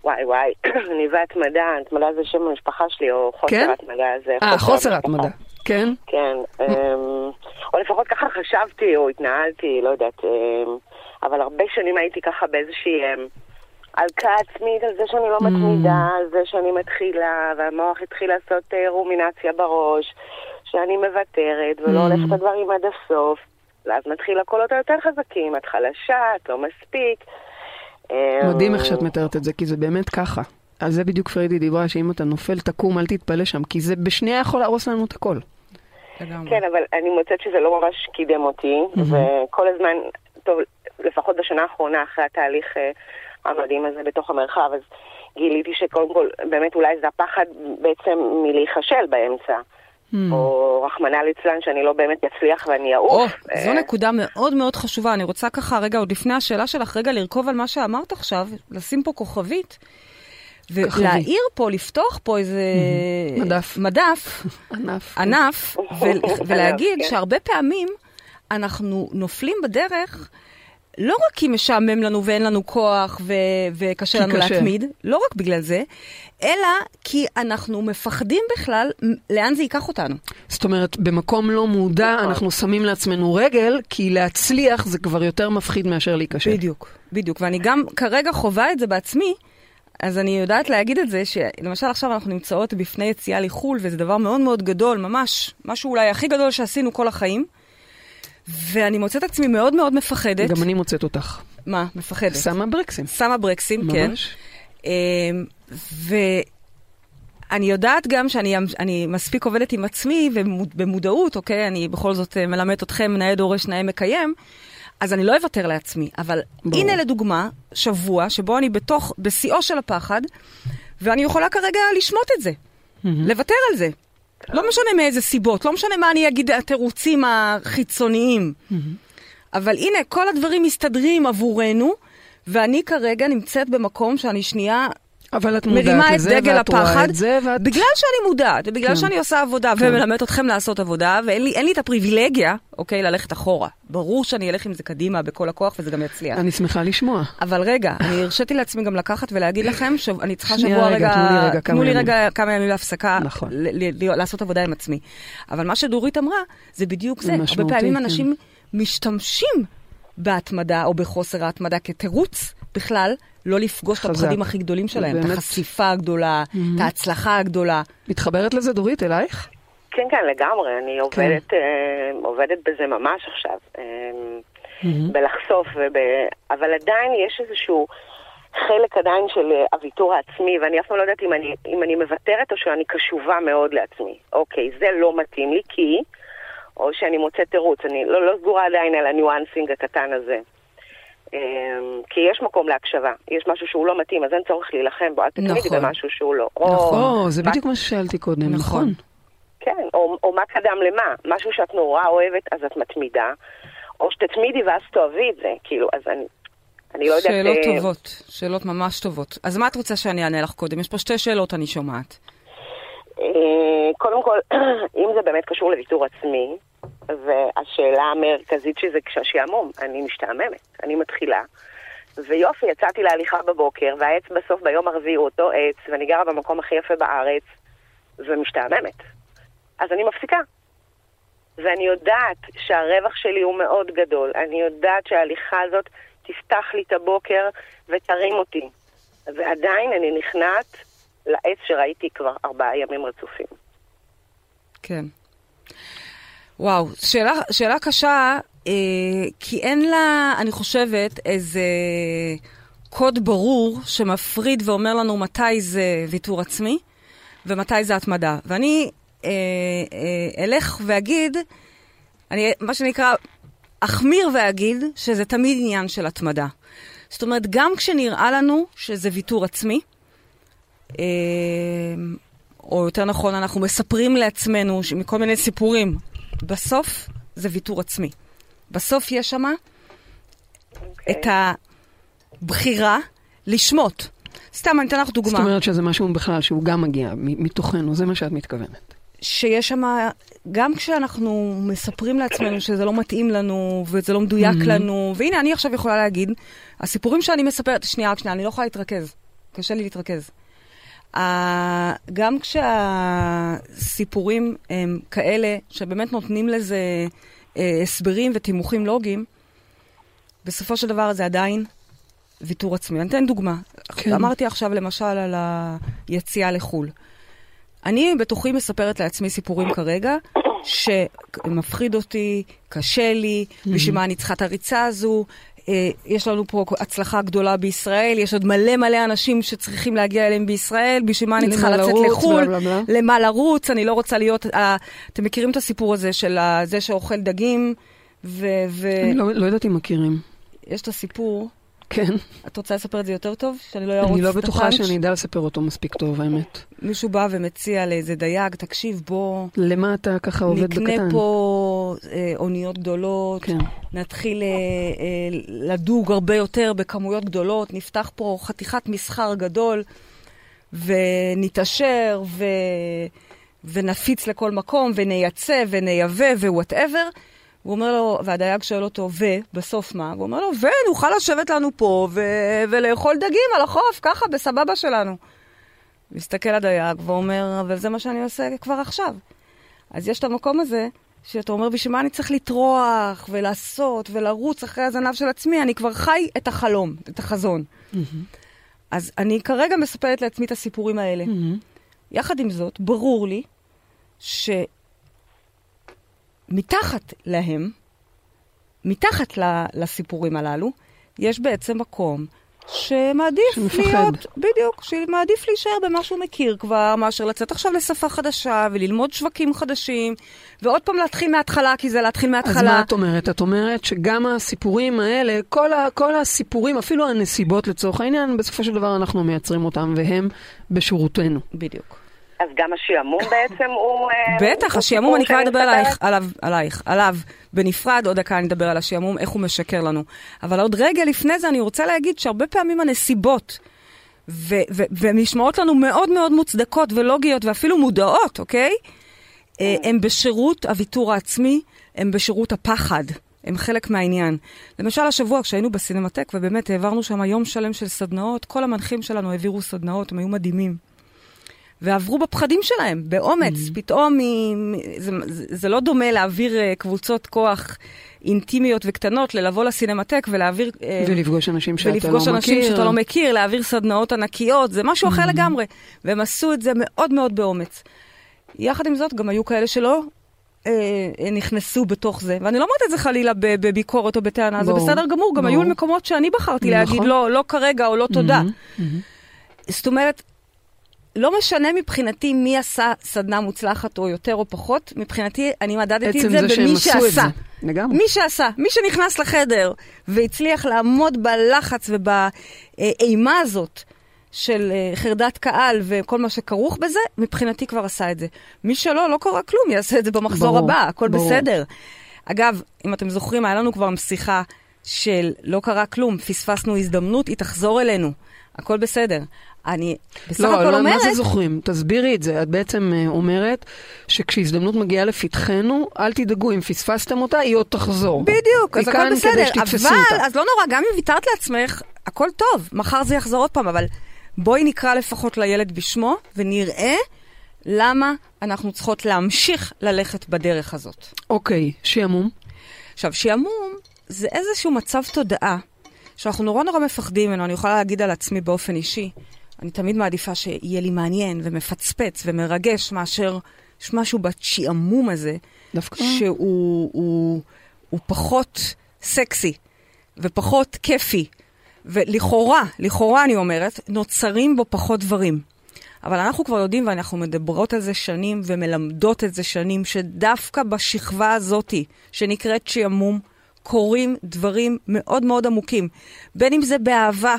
וואי וואי, אני והתמדה, התמדה זה שם המשפחה שלי, או חוסר
כן?
התמדה זה
אה, חוסר. התמדה. כן?
כן, אמ, או לפחות ככה חשבתי, או התנהלתי, לא יודעת, אמ, אבל הרבה שנים הייתי ככה באיזושהי אמ, הלקאה עצמית על זה שאני לא מתמידה, על זה שאני מתחילה, והמוח התחיל לעשות אה, רומינציה בראש, שאני מוותרת ולא
Mm.
הולכת את הדברים עד הסוף, ואז מתחיל הקולות היותר חזקים, את חלשה, את לא מספיק. אמ,
מדהים איך שאת מתארת את זה, כי זה באמת ככה. על זה בדיוק פריידי דיברה, שאם אתה נופל, תקום, אל תתפלא שם, כי זה בשנייה יכול להרוס לנו את הכל.
כן, אבל אני מוצאת שזה לא ממש קידם אותי, וכל הזמן, טוב, לפחות בשנה האחרונה, אחרי התהליך אה, המדהים הזה בתוך המרחב, אז גיליתי שקודם כל, באמת אולי זה הפחד בעצם מלהיכשל באמצע. או רחמנא ליצלן שאני לא באמת אצליח ואני אעוף.
זו
אה,
נקודה מאוד מאוד חשובה. אני רוצה ככה, רגע, עוד לפני השאלה שלך, רגע לרכוב על מה שאמרת עכשיו, לשים פה כוכבית, ולהעיר פה, לפתוח פה איזה...
מדף.
מדף,
ענף.
ענף, ולהגיד
כן.
שהרבה פעמים אנחנו נופלים בדרך. לא רק כי משעמם לנו ואין לנו כוח ו- וקשה לנו
קשה.
להתמיד, לא רק בגלל זה, אלא כי אנחנו מפחדים בכלל לאן זה ייקח אותנו.
זאת אומרת, במקום לא מודע,
נכון.
אנחנו שמים לעצמנו רגל, כי להצליח זה כבר יותר מפחיד מאשר להיכשל.
בדיוק, בדיוק. ואני גם כרגע חווה את זה בעצמי, אז אני יודעת להגיד את זה, שלמשל עכשיו אנחנו נמצאות בפני יציאה לחו"ל, וזה דבר מאוד מאוד גדול, ממש, משהו אולי הכי גדול שעשינו כל החיים, ואני מוצאת עצמי מאוד מאוד מפחדת.
גם אני מוצאת אותך.
מה? מפחדת.
שמה ברקסים.
שמה ברקסים, כן.
ממש.
אמ, ואני יודעת גם שאני אני מספיק עובדת עם עצמי ובמודעות, אוקיי? אני בכל זאת אה, מלמדת אתכם, נאה דורש, נאה מקיים, אז אני לא אוותר לעצמי. אבל
ברור.
הנה לדוגמה, שבוע שבו אני בתוך, בשיאו של הפחד, ואני יכולה כרגע לשמוט את זה, לוותר על זה. לא משנה מאיזה סיבות, לא משנה מה אני אגיד, התירוצים החיצוניים. אבל הנה, כל הדברים מסתדרים עבורנו, ואני כרגע נמצאת במקום שאני שנייה
אבל את מודעת לזה, ואת רואה את זה, ואת...
בגלל שאני מודעת, ובגלל
כן.
שאני עושה עבודה,
כן.
ומלמדת אתכם לעשות עבודה, ואין לי, לי את הפריבילגיה, אוקיי, ללכת אחורה. ברור שאני אלך עם זה קדימה בכל הכוח, וזה גם יצליח.
אני שמחה לשמוע.
אבל רגע, אני הרשיתי לעצמי גם לקחת ולהגיד לכם שאני צריכה שבוע
רגע,
רגע,
תנו לי רגע כמה
תנו לי
ימים.
רגע כמה ימים להפסקה,
נכון.
לעשות עבודה עם עצמי. אבל מה שדורית אמרה, זה בדיוק
זה
זה.
משמעותי,
הרבה פעמים
כן.
אנשים משתמשים בהתמדה או בחוסר ההתמדה כתירוץ בכלל לא לפגוש את. הפחדים הכי גדולים שלהם, את
באמת.
החשיפה הגדולה, את ההצלחה הגדולה.
מתחברת לזה, דורית, אלייך?
כן, כן, לגמרי. אני עובדת, אה, עובדת בזה ממש עכשיו. אה, בלחשוף, וב... אבל עדיין יש איזשהו חלק עדיין של אה, הוויתור העצמי, ואני אף פעם לא יודעת אם אני, אם אני מוותרת או שאני קשובה מאוד לעצמי. אוקיי, זה לא מתאים לי כי, או שאני מוצאת תירוץ. אני לא, לא סגורה עדיין על הניואנסינג הקטן הזה. אה, כי יש מקום להקשבה, יש משהו שהוא לא מתאים, אז אין צורך להילחם בו, אל תתמידי
נכון.
במשהו שהוא לא.
נכון.
או, זה
מה-
בדיוק מה ששאלתי קודם,
נכון.
נכון.
כן, או, או מה קדם למה, משהו שאת נורא אוהבת, אז את מתמידה, או שתתמידי ואז תאהבי את זה, כאילו, אז אני, אני לא יודעת...
שאלות
אה,
טובות, שאלות ממש טובות. אז מה את רוצה שאני אענה לך קודם? יש פה שתי שאלות אני שומעת.
אה, קודם כל, אם זה באמת קשור לוויתור עצמי, והשאלה המרכזית שזה כשהשעמום, אני משתעממת, אני מתחילה. ויופי, יצאתי להליכה בבוקר, והעץ בסוף ביום הרביעי הוא אותו עץ, ואני גרה במקום הכי יפה בארץ, ומשתעממת. אז אני מפסיקה. ואני יודעת שהרווח שלי הוא מאוד גדול. אני יודעת שההליכה הזאת תפתח לי את הבוקר ותרים אותי. ועדיין אני נכנעת לעץ שראיתי כבר ארבעה ימים רצופים.
כן. וואו, שאלה, שאלה קשה, אה, כי אין לה, אני חושבת, איזה קוד ברור שמפריד ואומר לנו מתי זה ויתור עצמי ומתי זה התמדה. ואני אה, אה, אלך ואגיד, אני, מה שנקרא, אחמיר ואגיד שזה תמיד עניין של התמדה. זאת אומרת, גם כשנראה לנו שזה ויתור עצמי, אה, או יותר נכון, אנחנו מספרים לעצמנו מכל מיני סיפורים. בסוף זה ויתור עצמי. בסוף יש שמה
אוקיי.
את הבחירה לשמוט. סתם, אני אתן לך
זאת
דוגמה.
אומרת שזה משהו בכלל שהוא גם מגיע מתוכנו, זה מה שאת מתכוונת.
שיש שם, גם כשאנחנו מספרים לעצמנו שזה לא מתאים לנו, וזה לא מדויק לנו, והנה, אני עכשיו יכולה להגיד, הסיפורים שאני מספרת, שנייה, רק שנייה, אני לא יכולה להתרכז. קשה לי להתרכז. גם כשהסיפורים הם כאלה שבאמת נותנים לזה uh, הסברים ותימוכים לוגיים, בסופו של דבר זה עדיין ויתור עצמי. אני אתן דוגמה.
כן.
אמרתי עכשיו למשל על היציאה לחו"ל. אני בתוכי מספרת לעצמי סיפורים כרגע, שמפחיד אותי, קשה לי, בשביל מה אני צריכה את הריצה הזו. אה, יש לנו פה הצלחה גדולה בישראל, יש עוד מלא מלא אנשים שצריכים להגיע אליהם בישראל, בשביל מה אני צריכה לצאת לחו"ל, למה לרוץ, אני לא רוצה להיות... אה, אתם מכירים את הסיפור הזה של זה שאוכל דגים, ויש
אני לא לא יודעת אם מכירים.
את הסיפור,
כן.
את רוצה לספר את זה יותר טוב? שאני לא ארוץ
אני לא
את
בטוחה
הפאנץ'?
שאני אדע לספר אותו מספיק טוב, האמת.
מישהו בא ומציע לאיזה דייג, תקשיב, בוא...
למה אתה ככה עובד בקטן?
נקנה פה אה, אוניות גדולות,
כן.
נתחיל אה, אה, לדוג הרבה יותר בכמויות גדולות, נפתח פה חתיכת מסחר גדול, ונתעשר, ו... ונפיץ לכל מקום, ונייצא, ונייבא, ו whatever. הוא אומר לו, והדייג שואל אותו, ובסוף מה? הוא אומר לו, ונוכל לשבת לנו פה ו... ולאכול דגים על החוף, ככה, בסבבה שלנו. מסתכל הדייג ואומר, אבל זה מה שאני עושה כבר עכשיו. אז יש את המקום הזה, שאתה אומר, בשביל מה אני צריך לטרוח ולעשות ולרוץ אחרי הזנב של עצמי? אני כבר חי את החלום, את החזון. אז אני כרגע מספרת לעצמי את הסיפורים האלה.
מהמם.
יחד עם זאת, ברור לי שמתחת להם, מתחת לסיפורים הללו, יש בעצם מקום שמעדיף
שמפחד.
להיות, בדיוק, שמעדיף להישאר במה שהוא מכיר כבר, מאשר לצאת עכשיו לשפה חדשה וללמוד שווקים חדשים, ועוד פעם להתחיל מההתחלה, כי זה להתחיל מההתחלה.
אז מה את אומרת? את אומרת שגם הסיפורים האלה, כל, ה, כל הסיפורים, אפילו הנסיבות לצורך העניין, בסופו של דבר אנחנו מייצרים אותם, והם בשורותנו.
בדיוק.
אז גם השעמום בעצם הוא... אה,
בטח,
הוא
השעמום, אני כבר אדבר? עלייך, עליו, עלייך, עליו בנפרד, עוד דקה אני אדבר על השעמום, איך הוא משקר לנו. אבל עוד רגע לפני זה אני רוצה להגיד שהרבה פעמים הנסיבות, ו- ו- והן נשמעות לנו מאוד מאוד מוצדקות ולוגיות ואפילו מודעות, אוקיי? אה, הם בשירות הוויתור העצמי, הם בשירות הפחד. הם חלק מהעניין. למשל, השבוע כשהיינו בסינמטק, ובאמת העברנו שם יום שלם של סדנאות, כל המנחים שלנו העבירו סדנאות, הם היו מדהימים. ועברו בפחדים שלהם, באומץ.
Mm-hmm.
פתאום, מ- זה, זה, זה לא דומה להעביר אה, קבוצות כוח אינטימיות וקטנות, ללבוא לסינמטק ולהעביר... אה,
ולפגוש אנשים שאתה לא מכיר.
ולפגוש אנשים שאתה לא מכיר, להעביר סדנאות ענקיות, זה משהו אחר לגמרי. והם עשו את זה מאוד מאוד באומץ. יחד עם זאת, גם היו כאלה שלא אה, נכנסו בתוך זה. ואני לא אומרת את זה חלילה בביקורת או בטענה, זה
ברור,
בסדר גמור. גם
ברור.
היו מקומות שאני בחרתי
נכון.
להגיד לא, לא כרגע או לא תודה.
Mm-hmm.
זאת אומרת, לא משנה מבחינתי מי עשה סדנה מוצלחת או יותר או פחות, מבחינתי אני מדדתי את זה
זה
במי שעשה.
זה. לגמרי.
מי שעשה, מי שנכנס לחדר והצליח לעמוד בלחץ ובאימה הזאת של אה, חרדת קהל וכל מה שכרוך בזה, מבחינתי כבר עשה את זה. מי שלא, לא קרה כלום, יעשה את זה במחזור
ברור,
הבא, הכל
ברור.
בסדר. אגב, אם אתם זוכרים, היה לנו כבר שיחה של לא קרה כלום, פספסנו הזדמנות, היא תחזור אלינו. הכל בסדר. אני בסך
לא,
הכל
לא,
אומרת...
מה זה זוכרים? תסבירי את זה. את בעצם אה, אומרת שכשהזדמנות מגיעה לפתחנו, אל תדאגו, אם פספסתם אותה, היא עוד תחזור.
בדיוק, אז הכל בסדר. אבל,
אותה.
אז לא נורא, גם אם ויתרת לעצמך, הכל טוב, מחר זה יחזור עוד פעם, אבל בואי נקרא לפחות לילד בשמו, ונראה למה אנחנו צריכות להמשיך ללכת בדרך הזאת.
אוקיי, שעמום.
עכשיו, שעמום זה איזשהו מצב תודעה שאנחנו נורא נורא מפחדים ממנו, אני יכולה להגיד על עצמי באופן אישי. אני תמיד מעדיפה שיהיה לי מעניין ומפצפץ ומרגש מאשר יש משהו בשעמום הזה,
דווקא?
שהוא הוא, הוא פחות סקסי ופחות כיפי. ולכאורה, לכאורה אני אומרת, נוצרים בו פחות דברים. אבל אנחנו כבר יודעים ואנחנו מדברות על זה שנים ומלמדות את זה שנים, שדווקא בשכבה הזאתי, שנקראת שעמום, קורים דברים מאוד מאוד עמוקים. בין אם זה באהבה,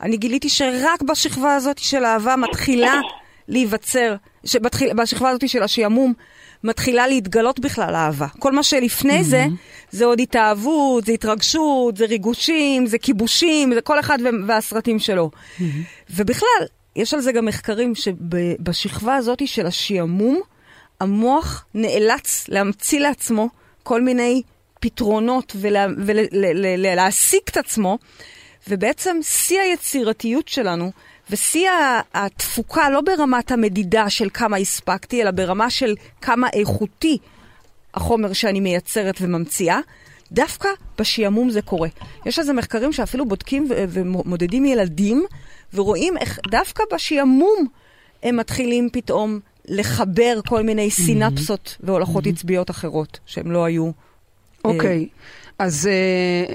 אני גיליתי שרק בשכבה הזאת של אהבה מתחילה להיווצר, שבתחיל, בשכבה הזאת של השעמום, מתחילה להתגלות בכלל אהבה. כל מה שלפני זה, זה עוד התאהבות, זה התרגשות, זה ריגושים, זה כיבושים, זה כל אחד והסרטים שלו. ובכלל, יש על זה גם מחקרים שבשכבה הזאת של השעמום, המוח נאלץ להמציא לעצמו כל מיני פתרונות ולהעסיק את עצמו, ובעצם שיא היצירתיות שלנו ושיא התפוקה, לא ברמת המדידה של כמה הספקתי, אלא ברמה של כמה איכותי החומר שאני מייצרת וממציאה, דווקא בשעמום זה קורה. יש על זה מחקרים שאפילו בודקים ו- ומודדים ילדים, ורואים איך דווקא בשעמום הם מתחילים פתאום לחבר כל מיני סינפסות והולכות עצביות אחרות, שהם לא היו.
אוקיי. אז אה,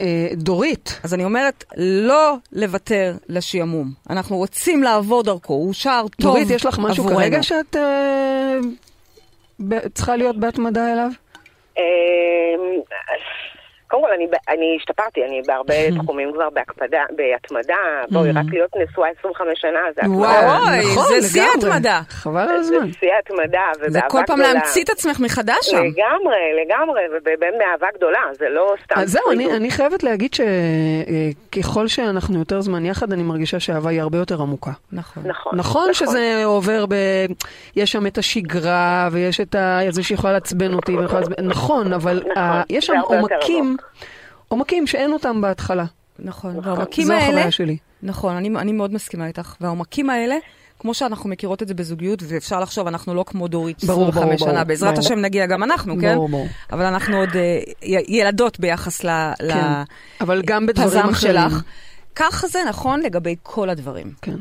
אה, דורית,
אז אני אומרת, לא לוותר לשעמום. אנחנו רוצים לעבור דרכו, הוא שער טוב
דורית, יש לך משהו
עבורנו.
כרגע שאת אה, ב- צריכה להיות בהתמדה אליו?
קודם כל, אני, אני השתפרתי, אני בהרבה תחומים כבר בהקפדה, בהתמדה. בואי, רק להיות נשואה 25 שנה זה התמדה.
וואו,
אוי,
נכון,
זה שיא. התמדה.
חבל על
זה
הזמן.
שיא התמדה, ובאהבה
זה
גדולה.
כל פעם להמציא את עצמך מחדש שם.
לגמרי, לגמרי, ובאמת מאהבה גדולה, זה לא סתם...
אז זהו, אני. אני חייבת להגיד שככל שאנחנו יותר זמן יחד, אני מרגישה שהאהבה היא הרבה יותר עמוקה.
נכון.
נכון.
נכון שזה עובר ב... יש שם את השגרה, ויש את ה... זה שיכולה לעצבן אותי, ויכולה לעצבן... נכון, אבל
נכון,
ה... יש
זה
שם עומקים. עומקים שאין אותם בהתחלה.
נכון.
נכון.
והעומקים
זו
האלה,
החוויה שלי.
נכון, אני, אני מאוד מסכימה איתך. והעומקים האלה, כמו שאנחנו מכירות את זה בזוגיות, ואפשר לחשוב, אנחנו לא כמו דורית
ברור,
25
ברור,
שנה,
ברור,
בעזרת
ברור.
השם נגיע גם אנחנו, כן?
ברור, ברור.
אבל אנחנו עוד י- ילדות ביחס ל...
כן. אבל גם בדברים אחרים.
שלך. כך זה נכון לגבי כל הדברים.
כן.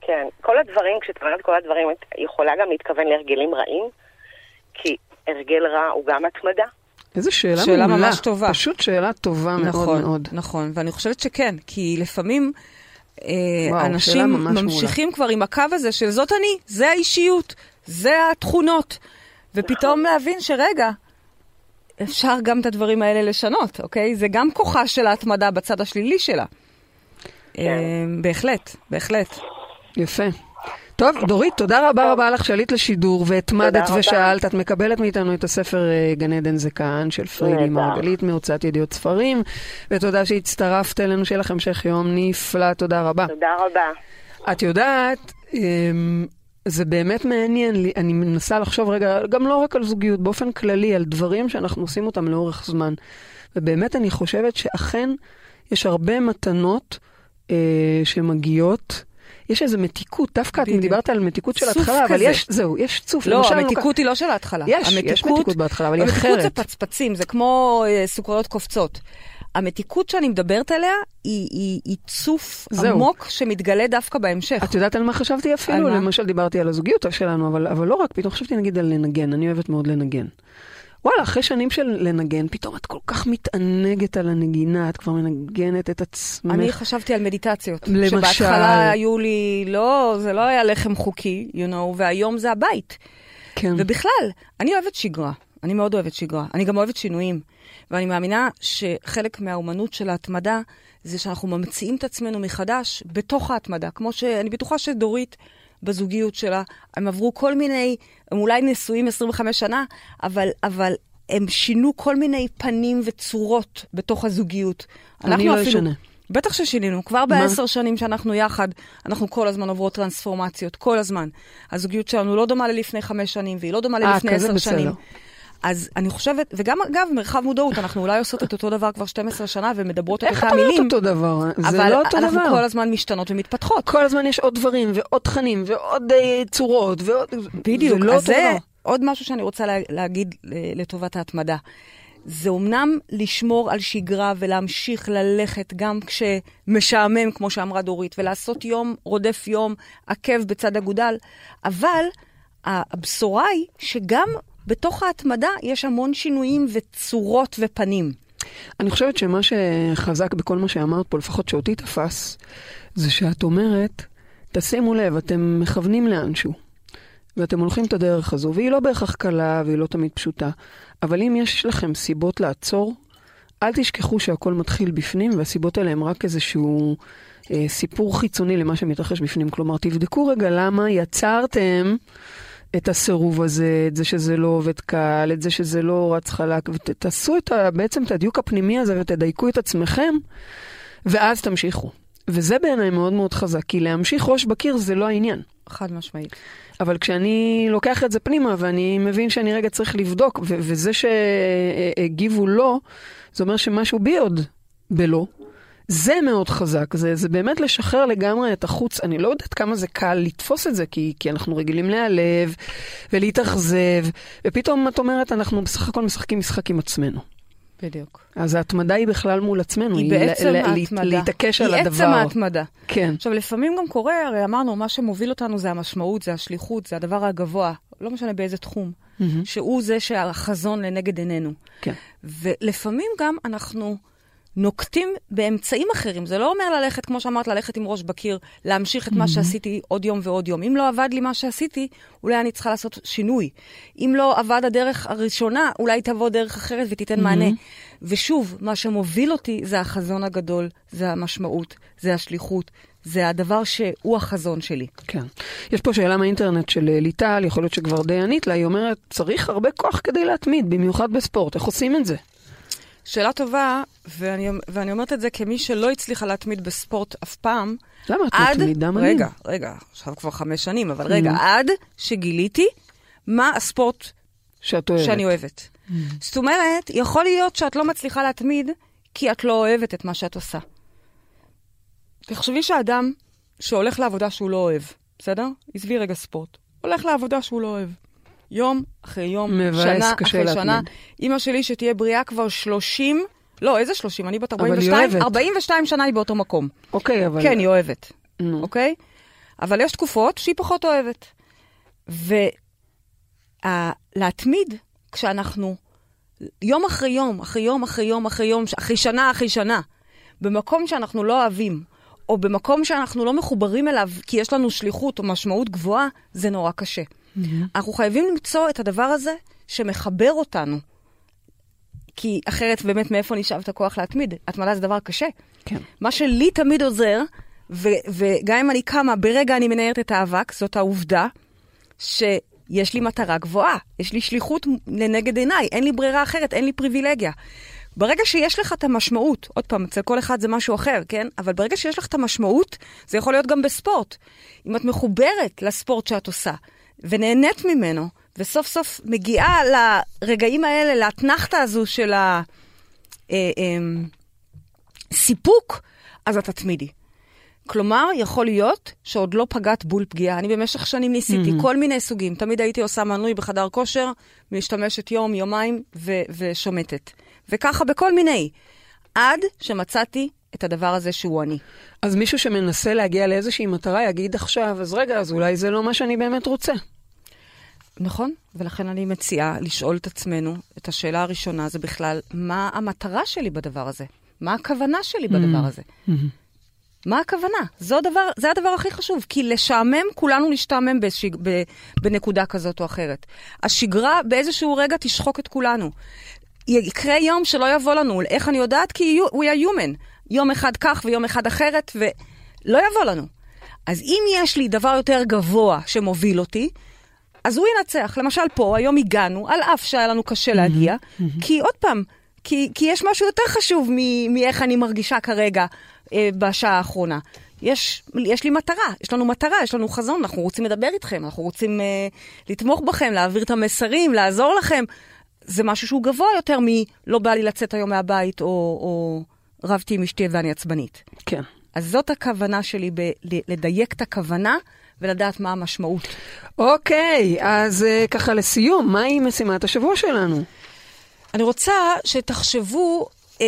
כן, כל הדברים, כשאת אומרת כל הדברים, את יכולה גם להתכוון להרגלים רעים, כי הרגל רע הוא גם התמדה.
איזו שאלה,
שאלה
מעולה.
ממש טובה.
פשוט שאלה טובה
נכון,
מאוד מאוד.
נכון, ואני חושבת שכן, כי לפעמים אה,
וואו,
אנשים
ממש מעולה.
ממשיכים כבר עם הקו הזה של זאת אני, זה האישיות, זה התכונות, ופתאום להבין שרגע, אפשר גם את הדברים האלה לשנות, אוקיי? זה גם כוחה של ההתמדה בצד השלילי שלה.
כן.
אה, בהחלט, בהחלט.
יפה. טוב, דורית, תודה רבה רבה לך שעלית לשידור והתמדת. ושאלת. את מקבלת מאיתנו את הספר אה, גן עדן זה כאן של פריידי
נהדר.
מרגלית מהוצאת ידיעות ספרים, ותודה שהצטרפת אלינו, שיהיה לך המשך יום נפלא, תודה רבה.
תודה רבה.
את יודעת, אמ, זה באמת מעניין לי, אני מנסה לחשוב רגע, גם לא רק על זוגיות, באופן כללי, על דברים שאנחנו עושים אותם לאורך זמן. ובאמת אני חושבת שאכן יש הרבה מתנות אה, שמגיעות, יש איזו מתיקות, דווקא את. דיברת על מתיקות של ההתחלה, אבל. יש, זהו, יש צוף.
לא, המתיקות היא לא של ההתחלה.
יש, יש מתיקות בהתחלה, אבל היא
המתיקות זה
אחרת.
פצפצים, זה כמו אה, סוכריות קופצות. המתיקות שאני מדברת עליה היא, היא, היא צוף
זהו.
עמוק שמתגלה דווקא בהמשך.
את יודעת על מה חשבתי אפילו? למשל דיברתי על הזוגיות שלנו, אבל, אבל לא רק, פתאום חשבתי נגיד על לנגן, אני אוהבת מאוד לנגן. וואלה, אחרי שנים של לנגן, פתאום את כל כך מתענגת על הנגינה, את כבר מנגנת את עצמך.
אני חשבתי על מדיטציות.
למשל.
שבהתחלה היו לי, לא, זה לא היה לחם חוקי, you know, והיום זה הבית.
כן.
ובכלל, אני אוהבת שגרה. אני מאוד אוהבת שגרה. אני גם אוהבת שינויים. ואני מאמינה שחלק מהאומנות של ההתמדה זה שאנחנו ממציאים את עצמנו מחדש בתוך ההתמדה. כמו שאני בטוחה שדורית בזוגיות שלה, הם עברו כל מיני, הם אולי נשואים 25 שנה, אבל, אבל הם שינו כל מיני פנים וצורות בתוך הזוגיות.
אני
אנחנו
לא אשנה.
בטח ששינינו, כבר? בעשר שנים שאנחנו יחד, אנחנו כל הזמן עוברות טרנספורמציות, כל הזמן. הזוגיות שלנו לא דומה ללפני חמש שנים, והיא לא דומה
אה,
ללפני
כזה
עשר
בסדר.
אז אני חושבת, וגם אגב, מרחב מודעות, אנחנו אולי עושות את אותו דבר כבר 12 שנה ומדברות את
איך את
אותם
אומרת
מילים,
אותו דבר? זה
אבל
לא אותו
אנחנו
דבר.
כל הזמן משתנות ומתפתחות.
כל הזמן יש עוד דברים, ועוד תכנים, ועוד אה, צורות, ועוד...
בדיוק,
זה לא
אז זה
דבר.
עוד משהו שאני רוצה לה, להגיד ל- לטובת ההתמדה. זה אומנם לשמור על שגרה ולהמשיך ללכת גם כשמשעמם, כמו שאמרה דורית, ולעשות יום רודף יום עקב בצד אגודל, אבל הבשורה היא שגם בתוך ההתמדה יש המון שינויים וצורות ופנים.
אני חושבת שמה שחזק בכל מה שאמרת פה, לפחות שאותי תפס, זה שאת אומרת, תשימו לב, אתם מכוונים לאנשהו, ואתם הולכים את הדרך הזו, והיא לא בהכרח קלה והיא לא תמיד פשוטה, אבל אם יש לכם סיבות לעצור, אל תשכחו שהכל מתחיל בפנים, והסיבות האלה הם רק איזשהו אה, סיפור חיצוני למה שמתרחש בפנים. כלומר, תבדקו רגע למה יצרתם את הסירוב הזה, את זה שזה לא עובד קל, את זה שזה לא רץ חלק, ותעשו את ה, בעצם את הדיוק הפנימי הזה ותדייקו את עצמכם, ואז תמשיכו. וזה בעיניי מאוד מאוד חזק, כי להמשיך ראש בקיר זה לא העניין.
חד משמעית.
אבל כשאני לוקח את זה פנימה ואני מבין שאני רגע צריך לבדוק, ו- וזה שהגיבו לא, זה אומר שמשהו בי עוד בלא. זה מאוד חזק, זה, זה באמת לשחרר לגמרי את החוץ. אני לא יודעת כמה זה קל לתפוס את זה, כי, כי אנחנו רגילים להיעלב ולהתאכזב, ופתאום את אומרת, אנחנו בסך הכל משחקים משחק עם עצמנו.
בדיוק.
אז ההתמדה היא בכלל מול עצמנו,
היא בעצם
ל- ל-
ההתמדה.
להתעקש על
היא
הדבר.
עצם ההתמדה.
כן.
עכשיו, לפעמים גם קורה, הרי אמרנו, מה שמוביל אותנו זה המשמעות, זה השליחות, זה הדבר הגבוה, לא משנה באיזה תחום,
מהמם.
שהוא זה שהחזון לנגד עינינו.
כן.
ולפעמים גם אנחנו נוקטים באמצעים אחרים. זה לא אומר ללכת, כמו שאמרת, ללכת עם ראש בקיר, להמשיך את מה שעשיתי עוד יום ועוד יום. אם לא עבד לי מה שעשיתי, אולי אני צריכה לעשות שינוי. אם לא עבד הדרך הראשונה, אולי תבוא דרך אחרת ותיתן מענה. ושוב, מה שמוביל אותי זה החזון הגדול, זה המשמעות, זה השליחות, זה הדבר שהוא החזון שלי.
כן. יש פה שאלה מהאינטרנט של אה, ליטל, יכול להיות שכבר די ענית לה, היא אומרת, צריך הרבה כוח כדי להתמיד, במיוחד בספורט, איך עושים את זה?
שאלה טובה, ואני, ואני אומרת את זה כמי שלא הצליחה להתמיד בספורט אף פעם.
למה את
עד,
מתמידה מדהים?
רגע, רגע, עכשיו כבר חמש שנים, אבל רגע, עד שגיליתי מה הספורט
שאת אוהבת.
שאני אוהבת. זאת אומרת, יכול להיות שאת לא מצליחה להתמיד כי את לא אוהבת את מה שאת עושה. תחשבי שאדם שהולך לעבודה שהוא לא אוהב, בסדר? עזבי רגע ספורט. הולך לעבודה שהוא לא אוהב. יום אחרי יום,
מבאס,
שנה אחרי. שנה. אימא שלי שתהיה בריאה כבר 30, לא, איזה 30? אני בת
אבל היא
42,
אוהבת.
42 שנה היא באותו מקום.
אוקיי, אבל...
כן, היא אוהבת,
נו.
אוקיי? אבל יש תקופות שהיא פחות אוהבת. ולהתמיד כשאנחנו יום אחרי יום, אחרי יום אחרי יום אחרי יום, אחרי שנה אחרי שנה, במקום שאנחנו לא אוהבים, או במקום שאנחנו לא מחוברים אליו כי יש לנו שליחות או משמעות גבוהה, זה נורא קשה. אנחנו חייבים למצוא את הדבר הזה שמחבר אותנו. כי אחרת באמת מאיפה נשאב את הכוח להתמיד? התמדה זה דבר קשה.
כן.
מה שלי תמיד עוזר, ו- וגם אם אני קמה, ברגע אני מנערת את האבק, זאת העובדה שיש לי מטרה גבוהה, יש לי שליחות לנגד עיניי, אין לי ברירה אחרת, אין לי פריבילגיה. ברגע שיש לך את המשמעות, עוד פעם, אצל כל אחד זה משהו אחר, כן? אבל ברגע שיש לך את המשמעות, זה יכול להיות גם בספורט. אם את מחוברת לספורט שאת עושה, ונהנית ממנו, וסוף סוף מגיעה לרגעים האלה, לאתנחתא הזו של הסיפוק, אז את תתמידי. כלומר, יכול להיות שעוד לא פגעת בול פגיעה. אני במשך שנים ניסיתי mm-hmm. כל מיני סוגים. תמיד הייתי עושה מנוי בחדר כושר, משתמשת יום, יומיים ו- ושומטת. וככה בכל מיני. עד שמצאתי את הדבר הזה שהוא אני.
אז מישהו שמנסה להגיע לאיזושהי מטרה יגיד עכשיו, אז רגע, אז אולי זה לא מה שאני באמת רוצה.
נכון, ולכן אני מציעה לשאול את עצמנו, את השאלה הראשונה זה בכלל, מה המטרה שלי בדבר הזה? מה הכוונה שלי בדבר הזה?
Mm-hmm.
מה הכוונה? זה הדבר, זה הדבר הכי חשוב, כי לשעמם, כולנו נשתעמם בשג, ב, בנקודה כזאת או אחרת. השגרה באיזשהו רגע תשחוק את כולנו. יקרה יום שלא יבוא לנו, איך אני יודעת? כי we are human. יום אחד כך ויום אחד אחרת, ולא יבוא לנו. אז אם יש לי דבר יותר גבוה שמוביל אותי, אז הוא ינצח. למשל פה, היום הגענו, על אף שהיה לנו קשה להגיע, mm-hmm. כי עוד פעם, כי, כי יש משהו יותר חשוב מאיך אני מרגישה כרגע אה, בשעה האחרונה. יש, יש לי מטרה, יש לנו מטרה, יש לנו חזון, אנחנו רוצים לדבר איתכם, אנחנו רוצים אה, לתמוך בכם, להעביר את המסרים, לעזור לכם. זה משהו שהוא גבוה יותר מלא בא לי לצאת היום מהבית, או, או רבתי עם אשתי ואני עצבנית.
כן.
אז זאת הכוונה שלי, ב- לדייק את הכוונה ולדעת מה המשמעות.
אוקיי, אז uh, ככה לסיום, מהי משימת השבוע שלנו?
אני רוצה שתחשבו uh,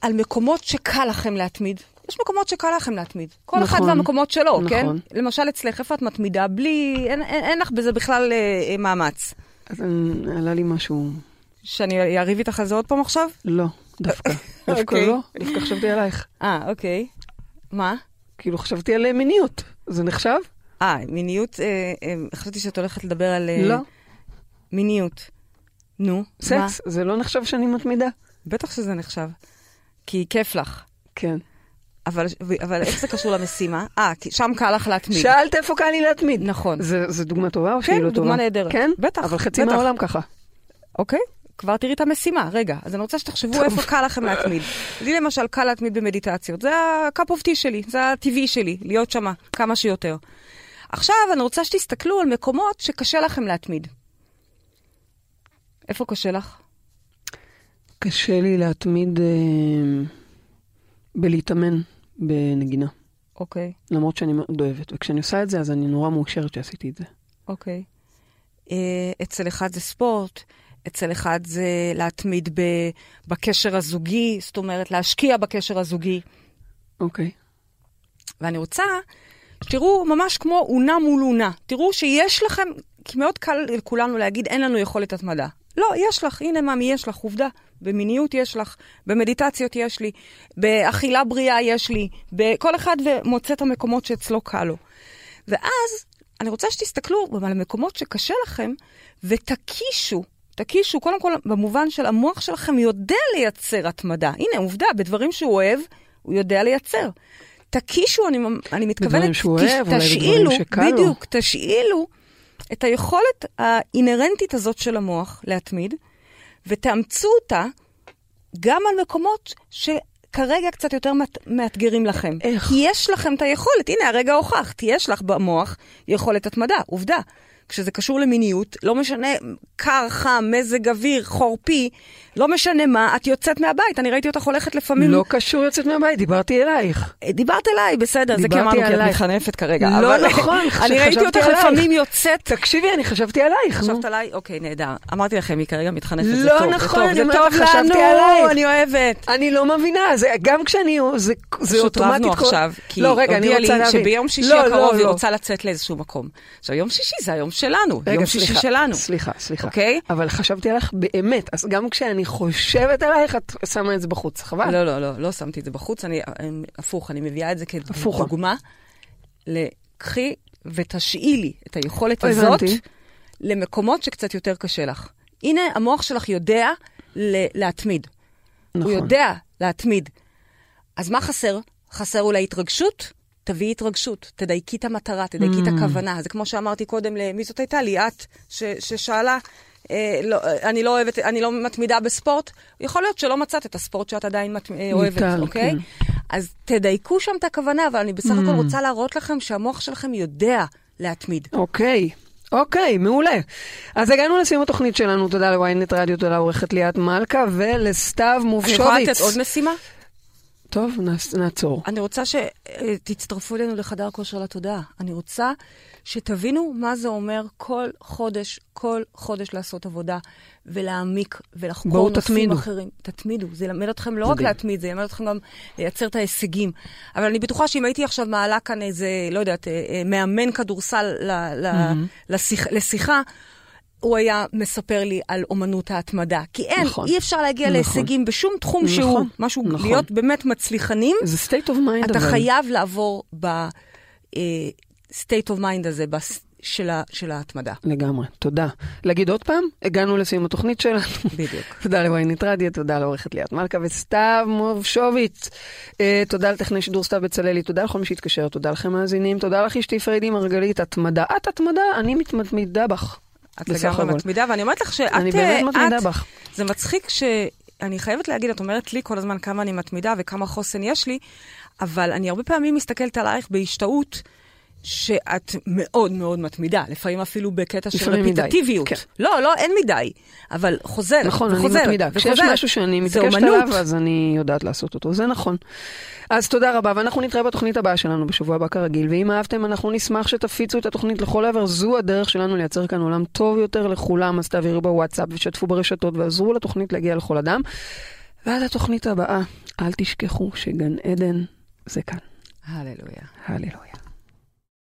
על מקומות שקל לכם להתמיד. יש מקומות שקל לכם להתמיד. כל נכון, אחד והמקומות שלו, נכון. כן? למשל אצלך, איפה את מתמידה? בלי, אין, אין, אין לך בזה בכלל uh, מאמץ.
אז עלה לי משהו...
שאני אריב איתך על זה עוד פעם עכשיו?
לא, דווקא. דווקא. אוקיי. לא, דווקא חשבתי עלייך.
אה, אוקיי. מה?
כאילו חשבתי על מיניות. זה נחשב?
אה, מיניות, אה, אה, חשבתי שאת הולכת לדבר על... אה,
לא.
מיניות. נו,
סקס? זה לא נחשב שאני מתמידה?
בטח שזה נחשב. כי כיף לך.
כן.
אבל, אבל איך זה קשור למשימה? אה, כי שם קל לך להתמיד.
שאלת איפה קל לי להתמיד.
נכון.
זו דוגמה טובה או שהיא
כן,
לא טובה?
כן, דוגמה נהדרת.
כן?
בטח.
אבל חצי
בטח.
מהעולם ככה.
אוקיי, כבר תראי את המשימה. רגע, אז אני רוצה שתחשבו טוב. איפה קל לכם להתמיד. לי למשל קל להתמיד במדיטציות. זה ה-cup of tea שלי, זה הטבעי שלי, להיות שם כמה שיותר. עכשיו אני רוצה שתסתכלו על מקומות שקשה לכם להתמיד. איפה קשה לך?
קשה לי להתמיד אה, בלהתאמן בנגינה.
אוקיי.
למרות שאני מאוד אוהבת, וכשאני עושה את זה, אז אני נורא מאושרת שעשיתי את זה.
אוקיי. אה, אצל אחד זה ספורט, אצל אחד זה להתמיד ב, בקשר הזוגי, זאת אומרת, להשקיע בקשר הזוגי.
אוקיי.
ואני רוצה שתראו ממש כמו אונה מול אונה. תראו שיש לכם, כי מאוד קל לכולנו להגיד, אין לנו יכולת התמדה. לא, יש לך, הנה מאמי, יש לך, עובדה. במיניות יש לך, במדיטציות יש לי, באכילה בריאה יש לי, בכל אחד ומוצא את המקומות שאצלו קל לו. ואז אני רוצה שתסתכלו על המקומות שקשה לכם ותקישו, תקישו, קודם כל במובן של המוח שלכם יודע לייצר התמדה. הנה, עובדה, בדברים שהוא אוהב, הוא יודע לייצר. תקישו, אני, אני מתכוונת,
בדברים שהוא תש, אוהב,
תשאילו,
אולי בדברים שקל לו.
בדיוק, תשאילו את היכולת האינהרנטית הזאת של המוח להתמיד, ותאמצו אותה גם על מקומות שכרגע קצת יותר מאתגרים לכם.
איך?
כי יש לכם את היכולת, הנה הרגע הוכחת, יש לך במוח יכולת התמדה, עובדה. כשזה קשור למיניות, לא משנה קר, חם, מזג אוויר, חורפי, לא משנה מה, את יוצאת מהבית. אני ראיתי אותך הולכת לפעמים...
לא קשור יוצאת מהבית, דיברתי אלייך.
דיברת אליי, בסדר, זה כי אמרנו כי את מתחנפת כרגע.
לא
אבל...
נכון,
אני ראיתי אותך. לפעמים יוצאת...
תקשיבי, אני חשבתי עלייך.
חשבת עליי? אוקיי, נהדר. אמרתי לכם, היא כרגע מתחנפת,
לא
זה טוב.
נכון,
זה טוב,
אני אומרת
זה
לך,
טוב
חשבתי
לנו,
עלייך.
אני אוהבת.
אני לא מבינה, זה, גם כשאני, זה, זה אוטומטית...
עכשיו, כי
לא, אני רוצה
לי. שביום שישי
לא,
הקרוב
לא,
היא
לא.
רוצה לצאת לאיזשהו מקום. עכשיו, יום שישי זה היום שלנו,
רגע,
יום שישי
סליחה,
שלנו.
סליחה, סליחה.
אוקיי?
אבל חשבתי עליך באמת, אז גם כשאני חושבת עלייך, את שמה את זה בחוץ, חבל.
לא, לא, לא, לא שמתי את זה בחוץ, אני, הפוך, אני מביאה את זה. כדוגמה. לקחי ותשאילי את היכולת הזאת
הבנתי.
למקומות שקצת יותר קשה לך. הנה, המוח שלך יודע ל- להתמיד.
נכון.
הוא יודע להתמיד. אז מה חסר? חסר אולי התרגשות? תביאי התרגשות, תדייקי את המטרה, תדייקי
Mm.
את הכוונה. זה כמו שאמרתי קודם, למי זאת הייתה לי? את, ש- ששאלה, אה, לא, אני לא אוהבת, אני לא מתמידה בספורט. יכול להיות שלא מצאת את הספורט שאת עדיין מת, אה, אוהבת,
ניטל,
אוקיי?
כן.
אז תדייקו שם את הכוונה, אבל אני בסך
Mm.
הכל רוצה להראות לכם שהמוח שלכם יודע להתמיד.
אוקיי. אוקיי, מעולה. אז הגענו לסיום התוכנית שלנו, תודה לוויינט רדיו, תודה לעורכת ליאת מלכה ולסתיו
אני יכולה. לתת עוד משימה?
טוב, נעצ- נעצור.
אני רוצה שתצטרפו אלינו לחדר כושר לתודעה. אני רוצה שתבינו מה זה אומר כל חודש, כל חודש לעשות עבודה ולהעמיק ולחקור
בואו
נושאים
תתמידו.
אחרים. תתמידו. זה ילמד אתכם לא רק. להתמיד, זה ילמד אתכם גם לייצר את ההישגים. אבל אני בטוחה שאם הייתי עכשיו מעלה כאן איזה, לא יודעת, אה, אה, מאמן כדורסל ל- ל- לשיח- לשיחה, הוא היה מספר לי על אומנות ההתמדה. כי אין,
נכון.
אי אפשר להגיע
נכון.
להישגים בשום תחום שהוא
נכון,
משהו,
נכון.
להיות באמת מצליחנים.
זה state of mind,
אתה
אבל.
חייב לעבור ב-state of mind הזה, בס- של ה- של ההתמדה.
לגמרי, תודה. להגיד עוד פעם, הגענו לסיום התוכנית שלנו.
בדיוק.
תודה לוויינט רדיו, תודה לעורכת ליאת מלכה וסתיו מובשוביץ. אה, תודה לטכנאי שידור סתיו בצללי, תודה לכל מי שהתקשר, תודה לכם מאזינים, תודה לך אשתי פריידי מרגלית, התמדה. את התמדה, אני מתמדה בך.
את לגמרי. מתמידה, ואני אומרת לך שאת...
אני באמת
אה,
מתמידה
את-
בך.
זה מצחיק ש... אני חייבת להגיד, את אומרת לי כל הזמן כמה אני מתמידה וכמה חוסן יש לי, אבל אני הרבה פעמים מסתכלת עלייך בהשתאות. שאת מאוד מאוד מתמידה, לפעמים אפילו בקטע של רפיטטיביות.
כן.
לא, לא, אין מדי, אבל חוזרת,
נכון, אני
וחוזרת,
מתמידה. כשיש
וחוזרת.
משהו שאני מתעקשת. עליו, אז אני יודעת לעשות אותו, זה נכון. אז תודה רבה, ואנחנו נתראה בתוכנית הבאה שלנו בשבוע הבא כרגיל, ואם אהבתם, אנחנו נשמח שתפיצו את התוכנית לכל עבר, זו הדרך שלנו לייצר כאן עולם טוב יותר לכולם, אז תעבירו בוואטסאפ ושתפו ברשתות ועזרו לתוכנית להגיע לכל אדם. ועד התוכנית הבאה, אל תשכחו שגן עדן זה כאן.
הללויה.
הללויה.